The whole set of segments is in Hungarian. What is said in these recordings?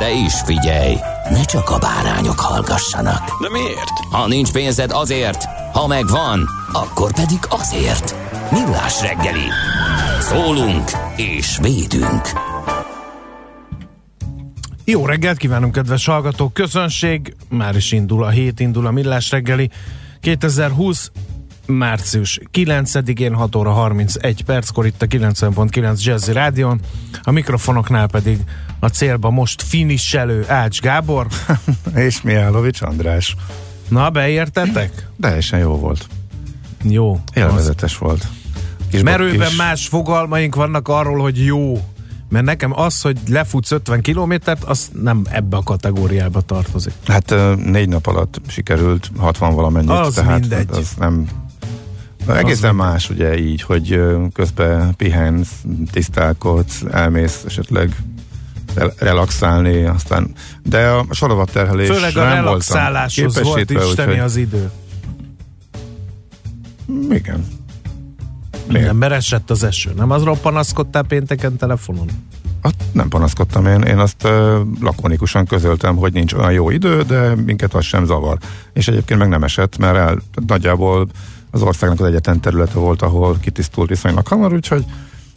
De is figyelj, ne csak a bárányok hallgassanak. De miért? Ha nincs pénzed azért, ha megvan, akkor pedig azért. Millás reggeli. Szólunk és védünk. Jó reggelt kívánunk, kedves hallgatók! Közönség, már is indul a hét, indul a Millás reggeli. 2020 március 9-én 6 óra 31 perckor itt a 90.9 Jazzy Rádion. A mikrofonoknál pedig a célba most finisselő Ács Gábor. És Mihálovics András. Na, beértetek? Teljesen jó volt. Jó. Élvezetes volt. Kis Merőben kis- más fogalmaink vannak arról, hogy jó. Mert nekem az, hogy lefutsz 50 kilométert, az nem ebbe a kategóriába tartozik. Hát négy nap alatt sikerült 60 valamennyit. Az tehát mindegy. Az nem... Egészen más ugye így, hogy közben pihensz, tisztálkodsz, elmész esetleg rel- relaxálni, aztán de a sorovatterhelés Főleg a nem relaxáláshoz volt isteni az idő. Igen. Igen, Miért? mert esett az eső. Nem azról panaszkodtál pénteken telefonon? Hát nem panaszkodtam én, én azt uh, lakonikusan közöltem, hogy nincs olyan jó idő, de minket az sem zavar. És egyébként meg nem esett, mert el, nagyjából az országnak az egyetlen területe volt, ahol kitisztult viszonylag hamar, úgyhogy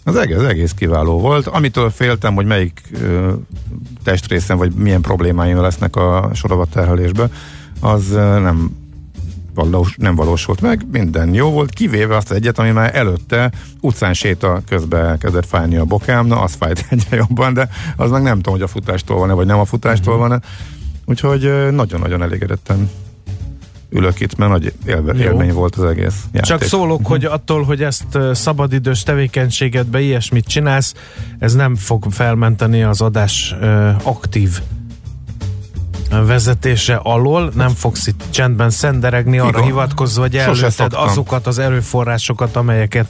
az egész, az egész kiváló volt. Amitől féltem, hogy melyik uh, testrészen, vagy milyen problémáim lesznek a sorovatterhelésbe, az uh, nem valós, nem valósult meg, minden jó volt, kivéve azt az egyet, ami már előtte utcán séta közben kezdett fájni a bokám, na az fájt egyre jobban, de az meg nem tudom, hogy a futástól van-e, vagy nem a futástól van-e. Úgyhogy ö, nagyon-nagyon elégedetten ülök itt, mert nagy élve, élmény volt az egész játék. Csak szólok, hogy attól, hogy ezt szabadidős tevékenységedbe ilyesmit csinálsz, ez nem fog felmenteni az adás aktív vezetése alól, nem fogsz itt csendben szenderegni arra Igaz. hivatkozva, hogy előtted azokat az erőforrásokat, amelyeket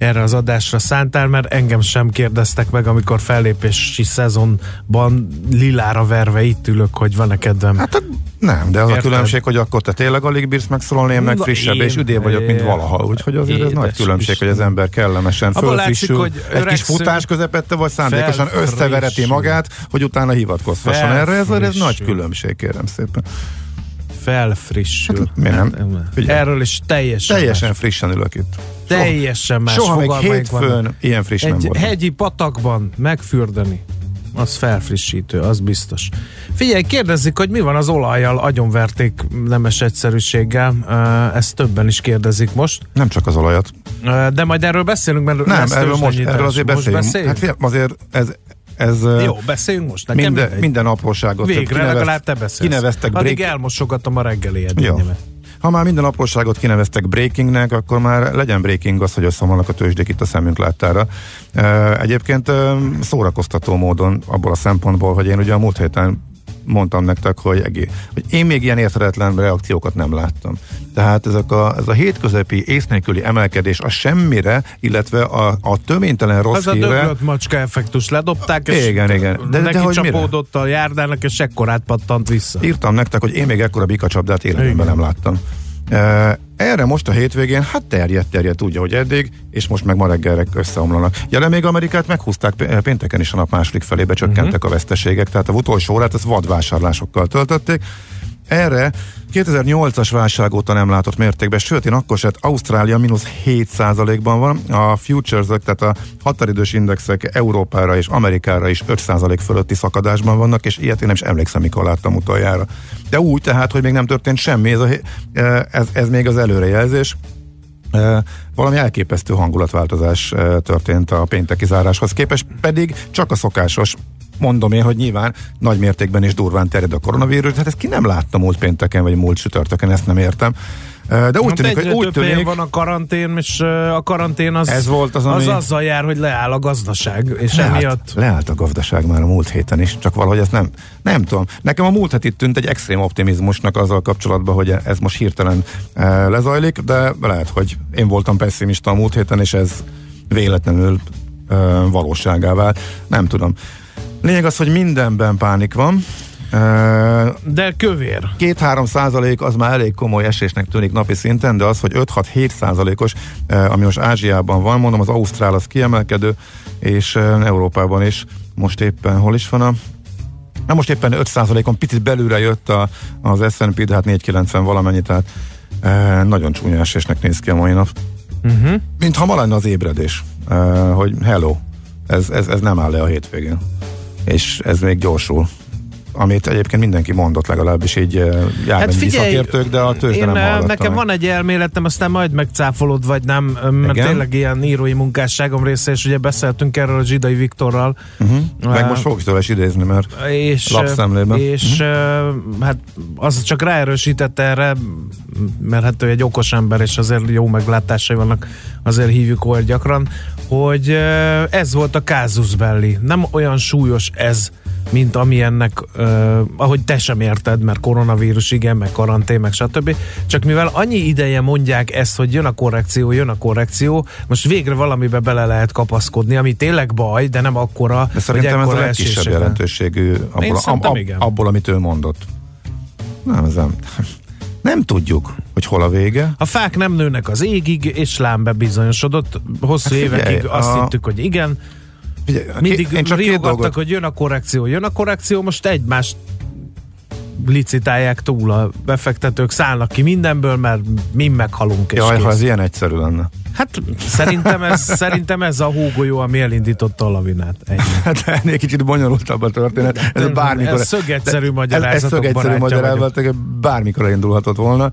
erre az adásra szántál, mert engem sem kérdeztek meg, amikor fellépési szezonban lilára verve itt ülök, hogy van-e kedvem. Hát nem, de az Érted? a különbség, hogy akkor te tényleg alig bírsz megszólalni, én meg frissebb én- és üdébb vagyok, mint valaha. Úgyhogy azért ez nagy különbség, hogy az ember kellemesen Abból látszik, fölfrissül, hogy egy kis futás közepette, vagy szándékosan összevereti magát, hogy utána hivatkozhasson erre. Ez, ez nagy különbség, kérem szépen. Felfrissül. Hát, mi nem? Figyelj. Erről is teljesen Teljesen más. frissen ülök itt. Teljesen más Soha még fogalmaink vannak. hétfőn ilyen friss nem Egy volt. hegyi patakban megfürdeni, az felfrissítő, az biztos. Figyelj, kérdezik, hogy mi van az olajjal, agyonverték nemes egyszerűséggel, ezt többen is kérdezik most, Nem csak az olajat. De majd erről beszélünk, mert Nem, erről most, erről azért Most beszéljünk. beszéljünk? Hát figyelj, azért ez, ez Jó, beszéljünk most. Nekem minden, minden apróságot Végre kinevez- legalább te beszélsz. kineveztek Addig break, elmosogatom a reggeli edényemet. Ha már minden apróságot kineveztek breakingnek, akkor már legyen breaking az, hogy összeomlanak a tőzsdék itt a szemünk láttára. Egyébként szórakoztató módon abból a szempontból, hogy én ugye a múlt héten mondtam nektek, hogy, egé, hogy én még ilyen érthetetlen reakciókat nem láttam. Tehát ezek a, ez a hétközepi ész nélküli emelkedés a semmire, illetve a, a töménytelen rossz Az a döglött macska effektus ledobták, és Igen, igen. De- de neki hogy mire? csapódott a járdának, és ekkorát pattant vissza. írtam nektek, hogy én még ekkora bikacsapdát életemben nem láttam. Erre most a hétvégén, hát terjedt, terjedt úgy, hogy eddig, és most meg ma reggelre összeomlanak. De még Amerikát meghúzták pé- pénteken is a nap második felébe csökkentek uh-huh. a veszteségek, tehát a utolsó órát az vadvásárlásokkal töltötték. Erre 2008-as válság óta nem látott mértékben, sőt, én akkor sem, Ausztrália mínusz 7%-ban van, a futures tehát a határidős indexek Európára és Amerikára is 5% fölötti szakadásban vannak, és ilyet én nem is emlékszem, mikor láttam utoljára. De úgy tehát, hogy még nem történt semmi, ez, a, ez, ez még az előrejelzés. Valami elképesztő hangulatváltozás történt a pénteki záráshoz képest, pedig csak a szokásos mondom én, hogy nyilván nagy mértékben is durván terjed a koronavírus, hát ezt ki nem látta múlt pénteken, vagy múlt sütörtökön, ezt nem értem. De úgy tűnik, hogy úgy tűnik, van a karantén, és a karantén az, ez volt az, ami... az azzal jár, hogy leáll a gazdaság, és leállt, emiatt... Leállt a gazdaság már a múlt héten is, csak valahogy ezt nem, nem tudom. Nekem a múlt itt tűnt egy extrém optimizmusnak azzal kapcsolatban, hogy ez most hirtelen lezajlik, de lehet, hogy én voltam pessimista a múlt héten, és ez véletlenül valóságá vált. Nem tudom. Lényeg az, hogy mindenben pánik van. De kövér. 2-3 százalék az már elég komoly esésnek tűnik napi szinten, de az, hogy 5-6-7 százalékos, ami most Ázsiában van, mondom, az Ausztrál az kiemelkedő, és Európában is most éppen hol is van a Na most éppen 5%-on picit belülre jött a, az S&P, de hát 490 valamennyi, tehát e, nagyon csúnya esésnek néz ki a mai nap. Uh-huh. Mintha ma lenne az ébredés, e, hogy hello, ez, ez, ez nem áll le a hétvégén és ez még gyorsul amit egyébként mindenki mondott legalábbis így eh, járványi hát figyelj, szakértők, de a tőzsde nem eh, Nekem van egy elméletem, aztán majd megcáfolod, vagy nem, mert Igen? tényleg ilyen írói munkásságom része, és ugye beszéltünk erről a Zsidai Viktorral. Uh-huh. Meg uh, most fogok tőle is idézni, mert és, lapszemlében. És uh-huh. hát az csak ráerősítette erre, mert hát ő egy okos ember, és azért jó meglátásai vannak, azért hívjuk olyan gyakran, hogy ez volt a kázus belli. Nem olyan súlyos ez, mint amilyennek, uh, ahogy te sem érted, mert koronavírus, igen, meg karantén, meg stb. Csak mivel annyi ideje mondják ezt, hogy jön a korrekció, jön a korrekció, most végre valamibe bele lehet kapaszkodni, ami tényleg baj, de nem akkora, de szerintem ez a legkisebb jelentőségű abból, ab, ab, abból, amit ő mondott. Nem, ez nem. Nem tudjuk, hogy hol a vége. A fák nem nőnek az égig, és lám bebizonyosodott. Hosszú hát figyelj, évekig azt a... hittük, hogy igen, mindig én csak riogattak, hogy jön a korrekció, jön a korrekció, most egymást licitálják túl a befektetők, szállnak ki mindenből, mert mi meghalunk. Jaj, kész. ha ez ilyen egyszerű lenne. Hát szerintem ez, szerintem ez a hógolyó, ami elindította a lavinát. Ennyi. Hát ennél kicsit bonyolultabb a történet. Ez, ez bármikor. Ez szögegyszerű magyarázatok Ez, ez szögegyszerű magyarázatok, bármikor elindulhatott volna.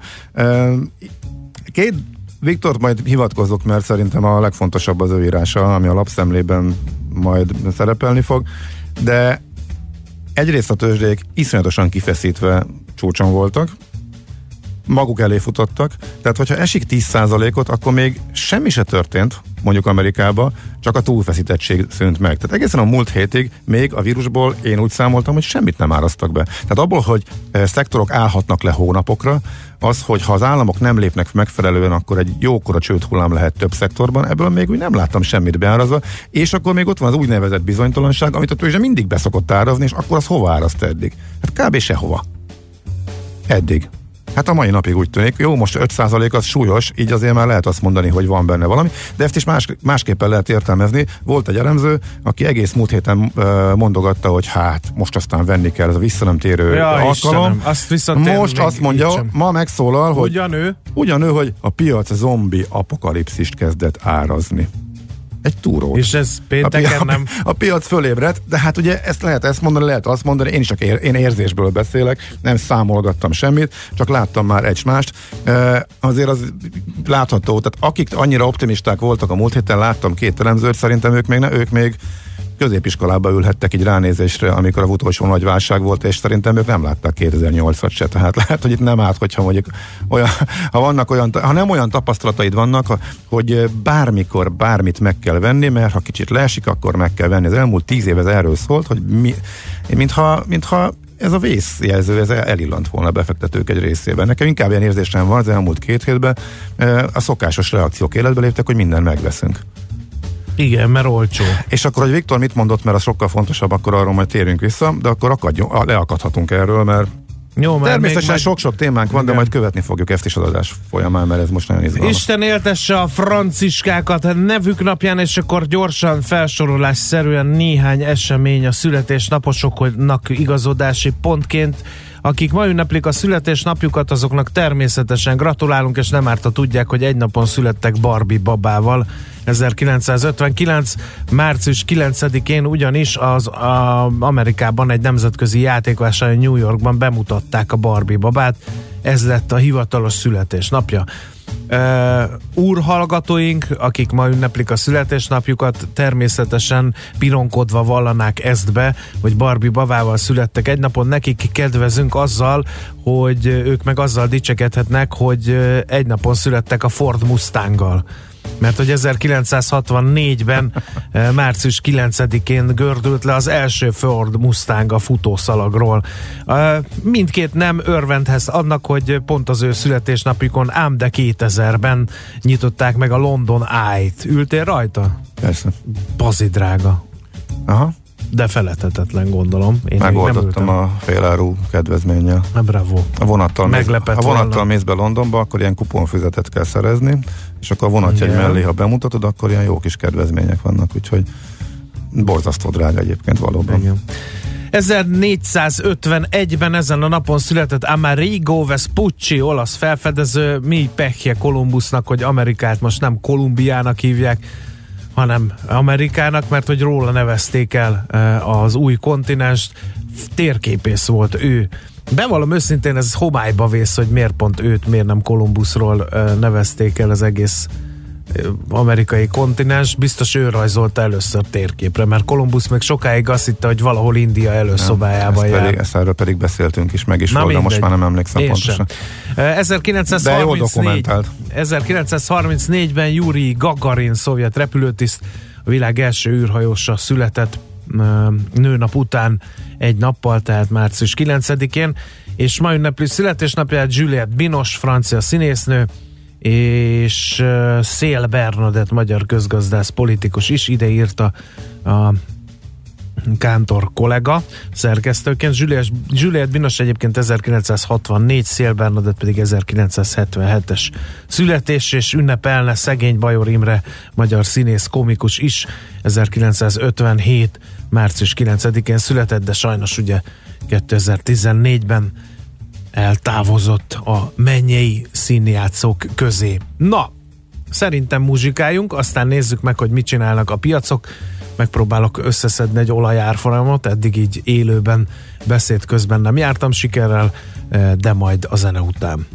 Két Viktor majd hivatkozok, mert szerintem a legfontosabb az ő írása, ami a lapszemlében majd szerepelni fog, de egyrészt a tőzsdék iszonyatosan kifeszítve csúcson voltak, maguk elé futottak, tehát hogyha esik 10%-ot, akkor még semmi se történt, mondjuk Amerikába, csak a túlfeszítettség szűnt meg. Tehát egészen a múlt hétig még a vírusból én úgy számoltam, hogy semmit nem árasztak be. Tehát abból, hogy e, szektorok állhatnak le hónapokra, az, hogy ha az államok nem lépnek megfelelően, akkor egy jókora csőd hullám lehet több szektorban, ebből még úgy nem láttam semmit beárazva, és akkor még ott van az úgynevezett bizonytalanság, amit a tőzsde mindig beszokott árazni, és akkor az hova áraszt eddig? Hát kb. sehova. Eddig. Hát a mai napig úgy tűnik. Jó, most 5% az súlyos, így azért már lehet azt mondani, hogy van benne valami, de ezt is más, másképpen lehet értelmezni. Volt egy elemző, aki egész múlt héten mondogatta, hogy hát most aztán venni kell ez a visszanemtérő ja, alkalom. Istenem, azt most azt mondja, ma megszólal, hogy ugyanő, ugyanő, hogy a piac zombi apokalipszist kezdett árazni egy túró. És ez pénteken a, nem... A, piac fölébredt, de hát ugye ezt lehet ezt mondani, lehet azt mondani, én is csak ér, én érzésből beszélek, nem számolgattam semmit, csak láttam már egy mást. E, azért az látható, tehát akik annyira optimisták voltak a múlt héten, láttam két teremzőt, szerintem ők még, ne, ők még középiskolába ülhettek így ránézésre, amikor a utolsó nagy válság volt, és szerintem ők nem látták 2008-at se. Tehát lehet, hogy itt nem árt, hogyha mondjuk olyan, ha vannak olyan, ha nem olyan tapasztalataid vannak, hogy bármikor bármit meg kell venni, mert ha kicsit leesik, akkor meg kell venni. Az elmúlt tíz év ez erről szólt, hogy mi, mintha, mintha ez a vészjelző, ez elillant volna a befektetők egy részében. Nekem inkább ilyen érzésem van az elmúlt két hétben, a szokásos reakciók életbe léptek, hogy minden megveszünk. Igen, mert olcsó. És akkor, hogy Viktor mit mondott, mert az sokkal fontosabb, akkor arról majd térünk vissza, de akkor akadjunk, leakadhatunk erről, mert jó, mert Természetesen sok-sok témánk van, igen. de majd követni fogjuk ezt is az adás folyamán, mert ez most nagyon izgalmas. Isten éltesse a franciskákat nevük napján, és akkor gyorsan felsorolásszerűen néhány esemény a születésnaposoknak igazodási pontként. Akik ma ünneplik a születésnapjukat, azoknak természetesen gratulálunk, és nem árt, ha tudják, hogy egy napon születtek Barbie babával. 1959. március 9-én ugyanis az a, Amerikában egy nemzetközi játékvásár New Yorkban bemutatták a Barbie babát. Ez lett a hivatalos születésnapja. Uh, úrhallgatóink, akik ma ünneplik a születésnapjukat, természetesen pironkodva vallanák ezt be, hogy Barbie bavával születtek egy napon, nekik kedvezünk azzal, hogy ők meg azzal dicsekedhetnek, hogy egy napon születtek a Ford Mustanggal mert hogy 1964-ben eh, március 9-én gördült le az első Ford Mustang a futószalagról. Eh, mindkét nem örvendhez annak, hogy pont az ő születésnapjukon, ám de 2000-ben nyitották meg a London Eye-t. Ültél rajta? Persze. Bazi drága. Aha de felethetetlen gondolom. Én Megoldottam a féláru kedvezménnyel. Na, bravo. A vonattal, mész, ha vonattal mész be Londonba, akkor ilyen kuponfüzetet kell szerezni, és akkor a vonatjegy yeah. mellé, ha bemutatod, akkor ilyen jó kis kedvezmények vannak, úgyhogy borzasztó drága egyébként valóban. Igen. 1451-ben ezen a napon született Amerigo Vespucci, olasz felfedező, mi pekje Kolumbusznak, hogy Amerikát most nem Kolumbiának hívják, hanem Amerikának, mert hogy róla nevezték el eh, az új kontinenst, térképész volt ő. Bevallom őszintén, ez homályba vész, hogy miért pont őt, miért nem Kolumbuszról eh, nevezték el az egész amerikai kontinens, biztos ő rajzolta először térképre, mert Kolumbusz még sokáig azt hitte, hogy valahol India előszobájában ezt, pedig, ezt erről pedig beszéltünk is, meg is Na volt, de most már nem emlékszem Én pontosan. Sem. 1934, 1934-ben Yuri Gagarin szovjet repülőtiszt, a világ első űrhajósa született nőnap után egy nappal, tehát március 9-én, és ma ünnepli születésnapját Juliette Binos, francia színésznő, és Szél Bernadett, magyar közgazdász politikus is ide írta a Kántor kollega szerkesztőként. Juliet, Juliet Binos egyébként 1964, Szél Bernadett pedig 1977-es születés, és ünnepelne szegény Bajor Imre, magyar színész, komikus is 1957. március 9-én született, de sajnos ugye 2014-ben eltávozott a mennyei színjátszók közé. Na, szerintem muzsikáljunk, aztán nézzük meg, hogy mit csinálnak a piacok. Megpróbálok összeszedni egy olajárfolyamot, eddig így élőben beszéd közben nem jártam sikerrel, de majd a zene után.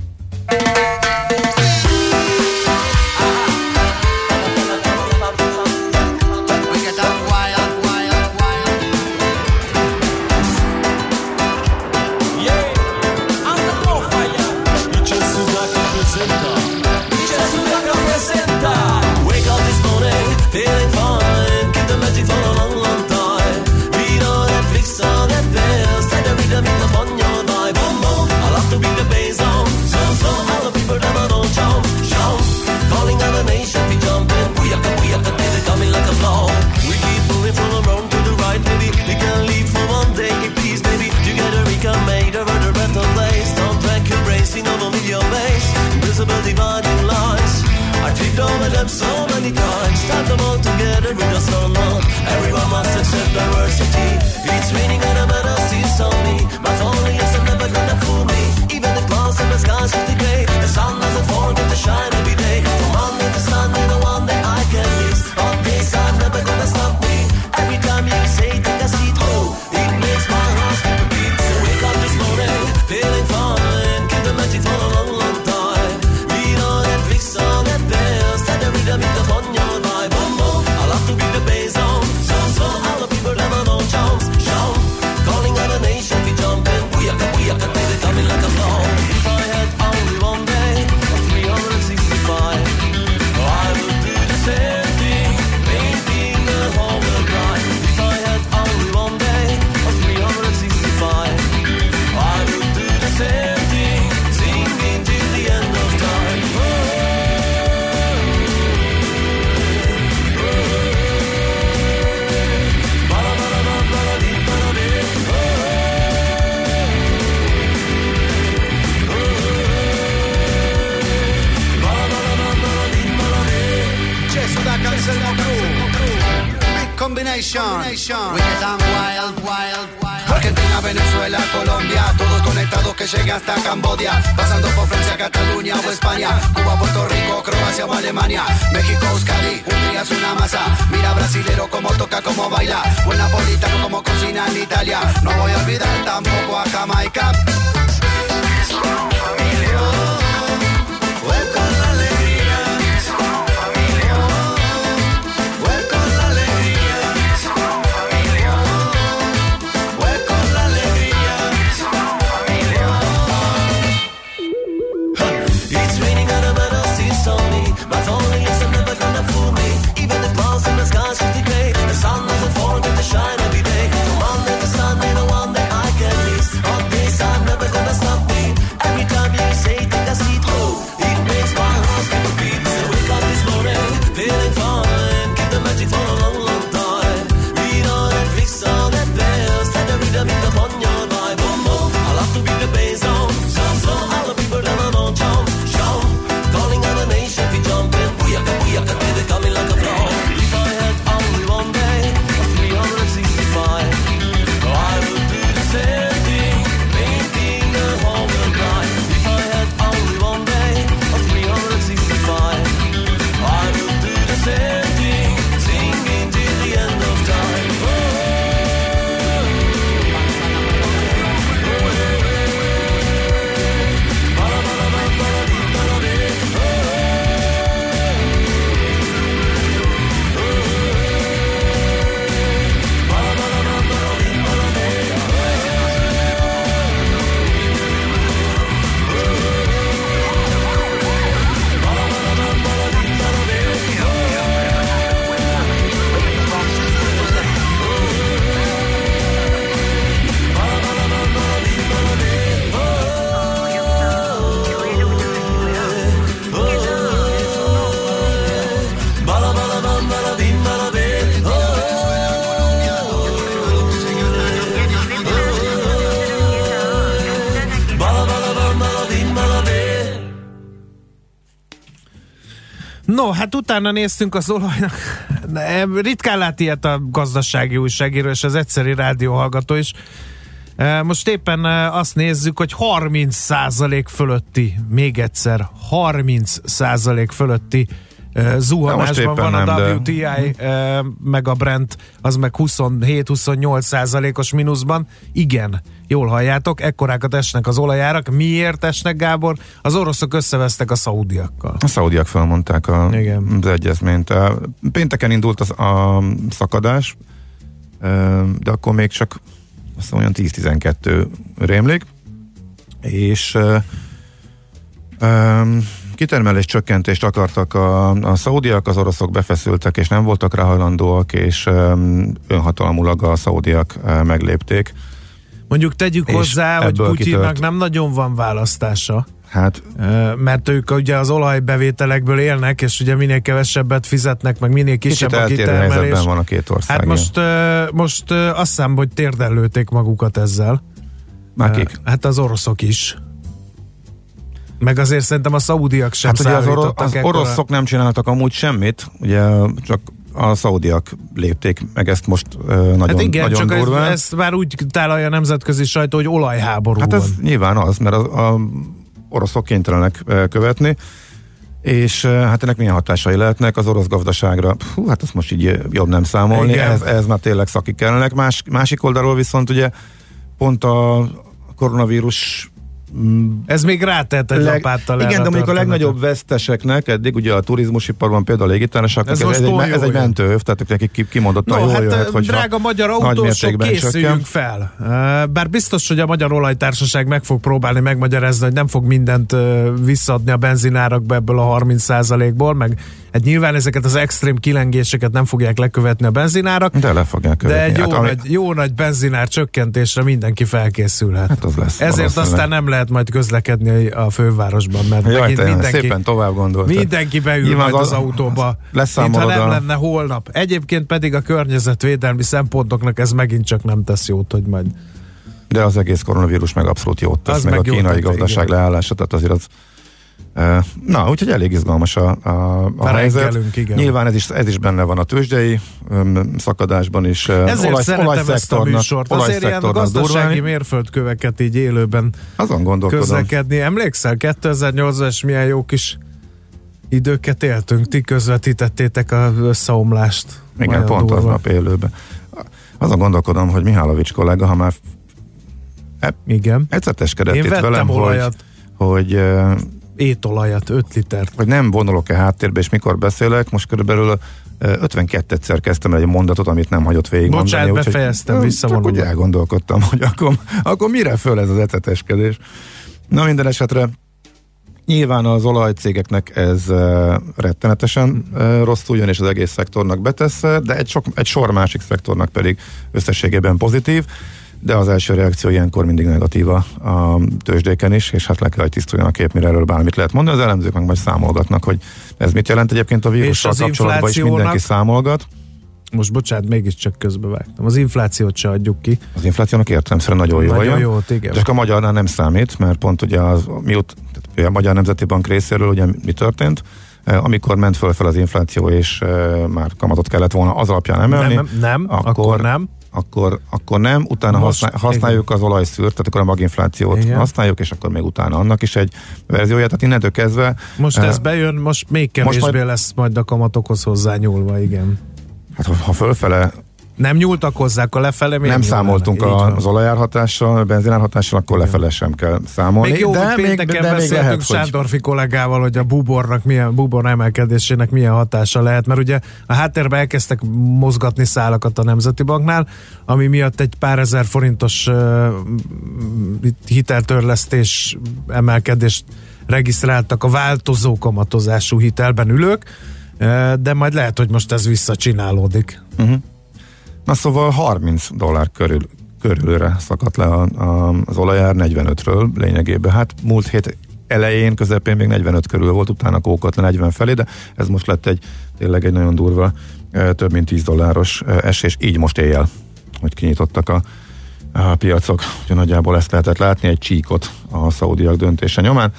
Combination. combination. Wicked and wild, wild, wild. Argentina, Venezuela, Colombia, todos conectados que llegan hasta Cambodia, pasando por Francia, Cataluña o España, Cuba, Puerto Rico, Croacia o Alemania, México, Euskadi, un día es una masa, mira brasilero como toca, como baila, buen napolitano como cocina en Italia, no voy a olvidar tampoco a Jamaica. Utána néztünk az olajnak. Ne, Ritkán lát ilyet a gazdasági újságíró és az egyszeri rádióhallgató is. E, Most éppen e, azt nézzük, hogy 30% fölötti, még egyszer, 30% fölötti e, zuhanásban van a nem, de- WTI, e, meg a Brent, az meg 27-28 százalékos mínuszban. Igen, jól halljátok, ekkorákat esnek az olajárak. Miért esnek, Gábor? Az oroszok összevesztek a szaudiakkal. A szaudiak felmondták a, Igen. az egyezményt. Pénteken indult az, a szakadás, de akkor még csak azt olyan 10-12 rémlik, és kitermelés csökkentést akartak a, a szaudiak, az oroszok befeszültek, és nem voltak rá hajlandóak, és önhatalmulag a szaudiak meglépték. Mondjuk tegyük És hozzá, hogy Putyinnak kitört. nem nagyon van választása, Hát mert ők ugye az olajbevételekből élnek, és ugye minél kevesebbet fizetnek, meg minél kisebb kicsit a kitermelés. van a két ország. Hát most, most azt hiszem, hogy térden lőtték magukat ezzel. Már Ö, kik? Hát az oroszok is. Meg azért szerintem a szaudiak sem Hát ugye az, oro- az oroszok nem csináltak amúgy semmit, ugye csak a szaudiak lépték meg ezt most ö, nagyon, Hát igen, nagyon csak durván. ezt már úgy tálalja a nemzetközi sajtó, hogy olajháború hát van. ez nyilván az, mert a, a oroszok kénytelenek követni, és hát ennek milyen hatásai lehetnek az orosz gazdaságra? Hú, hát azt most így jobb nem számolni, Igen. ez, ez már tényleg szakik kellenek. Más, másik oldalról viszont ugye pont a koronavírus Ez még rátett egy leg, lapáttal igen, de mondjuk a legnagyobb veszteseknek eddig ugye a turizmusiparban például a légitársaságok, Ez ez, egy, ez jó egy mentőöv, tehát nekik ki- kimondottan No, jól hát jöhet, hogy drága magyar autósok, készüljünk csökken. fel. Bár biztos, hogy a Magyar Olajtársaság meg fog próbálni megmagyarázni, hogy nem fog mindent visszaadni a benzinárakba ebből a 30%-ból, meg hát nyilván ezeket az extrém kilengéseket nem fogják lekövetni a benzinárak, De le fogják de követni. egy jó, hát, ami- nagy, jó nagy benzinár csökkentésre mindenki felkészülhet. Hát az lesz Ezért valószínűleg. aztán nem lehet majd közlekedni a fővárosban, mert Jaj, megint te, mindenki, szépen tovább gondoltad. Mindenki beül Nyilván majd az, az- autóba, mintha nem a- lenne holnap. Egyébként pedig a környezetvédelmi szempontoknak ez megint csak nem tesz jót, hogy majd De az egész koronavírus meg abszolút jót tesz, Az meg, meg a kínai tett, gazdaság igen. leállása, tehát azért az Na, úgyhogy elég izgalmas a, a, a helyzet. Reggelünk, igen. Nyilván ez is, ez is benne van a tőzsdei szakadásban is. e, Ezért olaj, szeretem ezt a olajszektornak- műsort. Azért ilyen olajszektornak gazdasági durván. mérföldköveket így élőben Azon gondolkodom. közlekedni. Emlékszel, 2008-as milyen jó kis időket éltünk, ti közvetítettétek az összeomlást. Igen, pont durva. aznap élőben. Azon gondolkodom, hogy Mihálovics kollega, ha már Igen. eceteskedett Én itt velem, hogy, olajat, hogy, eh, étolajat, 5 litert. hogy nem vonulok-e háttérbe, és mikor beszélek, most körülbelül eh, 52-szer kezdtem el egy mondatot, amit nem hagyott végigmondani. Bocsánat, úgyhogy- befejeztem, Csak visszavonulok. úgy elgondolkodtam, hogy akkor, akkor mire föl ez az eceteskedés. Na minden esetre Nyilván az olajcégeknek ez uh, rettenetesen uh, rosszul jön, és az egész szektornak betesz, de egy, sok, egy sor másik szektornak pedig összességében pozitív, de az első reakció ilyenkor mindig negatív a, tőzsdéken is, és hát le kell, hogy tisztuljon a kép, mire erről bármit lehet mondani. Az elemzők meg majd számolgatnak, hogy ez mit jelent egyébként a vírussal kapcsolatban, és mindenki számolgat. Most bocsánat, mégiscsak közbevágtam. Az inflációt se adjuk ki. Az inflációnak értelemszerűen nagyon jó Nagyon jó, igen. Csak a magyarnál nem számít, mert pont ugye az, miut, a Magyar Nemzeti Bank részéről ugye mi történt, Eh, amikor ment fölfel az infláció, és eh, már kamatot kellett volna az alapján emelni. Nem, nem, akkor, akkor nem. Akkor, akkor nem, utána Most, használ, használjuk az olajszűrt, tehát akkor a maginflációt Igen. használjuk, és akkor még utána annak is egy verziója, tehát innentől kezdve Most eh, ez bejön, most még kevésbé majd- lesz majd a kamatokhoz hozzányúlva, igen. hát, ha- ha fölfele Nem nyúltak hozzá, akkor lefele még nem számoltunk a, az olajárhatással, a benzinárhatással, akkor lefele sem kell számolni. Még jó, de hogy még, de még beszéltünk lehet, hogy Sándorfi kollégával, hogy a bubornak milyen, bubor emelkedésének milyen hatása lehet, mert ugye a háttérben elkezdtek mozgatni szálakat a Nemzeti Banknál, ami miatt egy pár ezer forintos uh, hiteltörlesztés emelkedést regisztráltak a változó kamatozású hitelben ülők, de majd lehet, hogy most ez visszacsinálódik. Na szóval 30 dollár körül, körülre szakadt le a, a, az olajár 45-ről lényegében. Hát múlt hét elején, közepén még 45 körül volt, utána kókott le 40 felé, de ez most lett egy tényleg egy nagyon durva, több mint 10 dolláros esés, így most éjjel, hogy kinyitottak a, a piacok. Úgyhogy nagyjából ezt lehetett látni, egy csíkot a szaudiak döntése nyomán,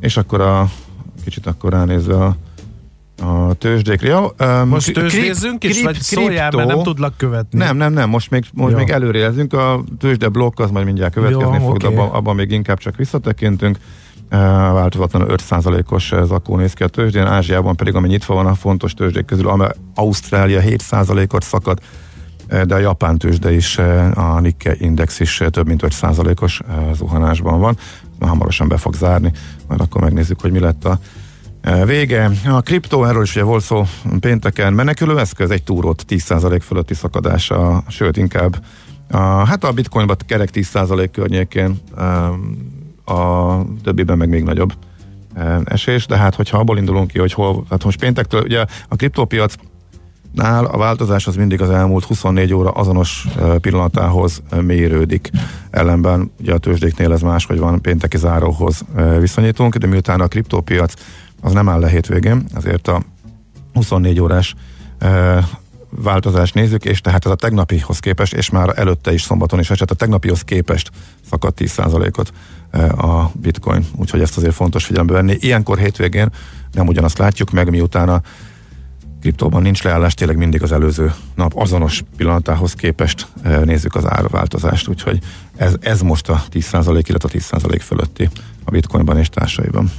és akkor a kicsit akkor ránézve a a tőzsdékre. Jó, um, Most tőzsdézzünk is, vagy szóljál, mert nem tudlak követni. Nem, nem, nem, most még, most Jó. még előrejelzünk, a tőzsde blokk az majd mindjárt következni Jó, fog, de abban, abban még inkább csak visszatekintünk. Uh, változatlanul 5%-os zakó néz ki a tőzsdén, Ázsiában pedig, ami nyitva van a fontos tőzsdék közül, ami Ausztrália 7%-ot szakad, de a japán tőzsde is, a Nikkei index is több mint 5%-os eh, zuhanásban van. Hamarosan be fog zárni, majd akkor megnézzük, hogy mi lett a vége. A kriptó, erről is ugye volt szó pénteken, menekülő eszköz, egy túrót 10% fölötti szakadása, sőt inkább a, hát a bitcoinban kerek 10% környékén, em, a többiben meg még nagyobb em, esés, de hát hogyha abból indulunk ki, hogy hol, hát most péntektől, ugye a kriptópiac Nál a változás az mindig az elmúlt 24 óra azonos eh, pillanatához eh, mérődik. Ellenben ugye a tőzsdéknél ez más, hogy van pénteki záróhoz eh, viszonyítunk, de miután a kriptópiac az nem áll le hétvégén, ezért a 24 órás eh, változást nézzük, és tehát ez a tegnapihoz képest, és már előtte is szombaton is esett, a tegnapihoz képest szakadt 10%-ot eh, a bitcoin, úgyhogy ezt azért fontos figyelembe venni. Ilyenkor hétvégén nem ugyanazt látjuk meg, miután a kriptóban nincs leállás, tényleg mindig az előző nap azonos pillanatához képest nézzük az árváltozást, úgyhogy ez, ez most a 10% illetve a 10% fölötti a bitcoinban és társaiban.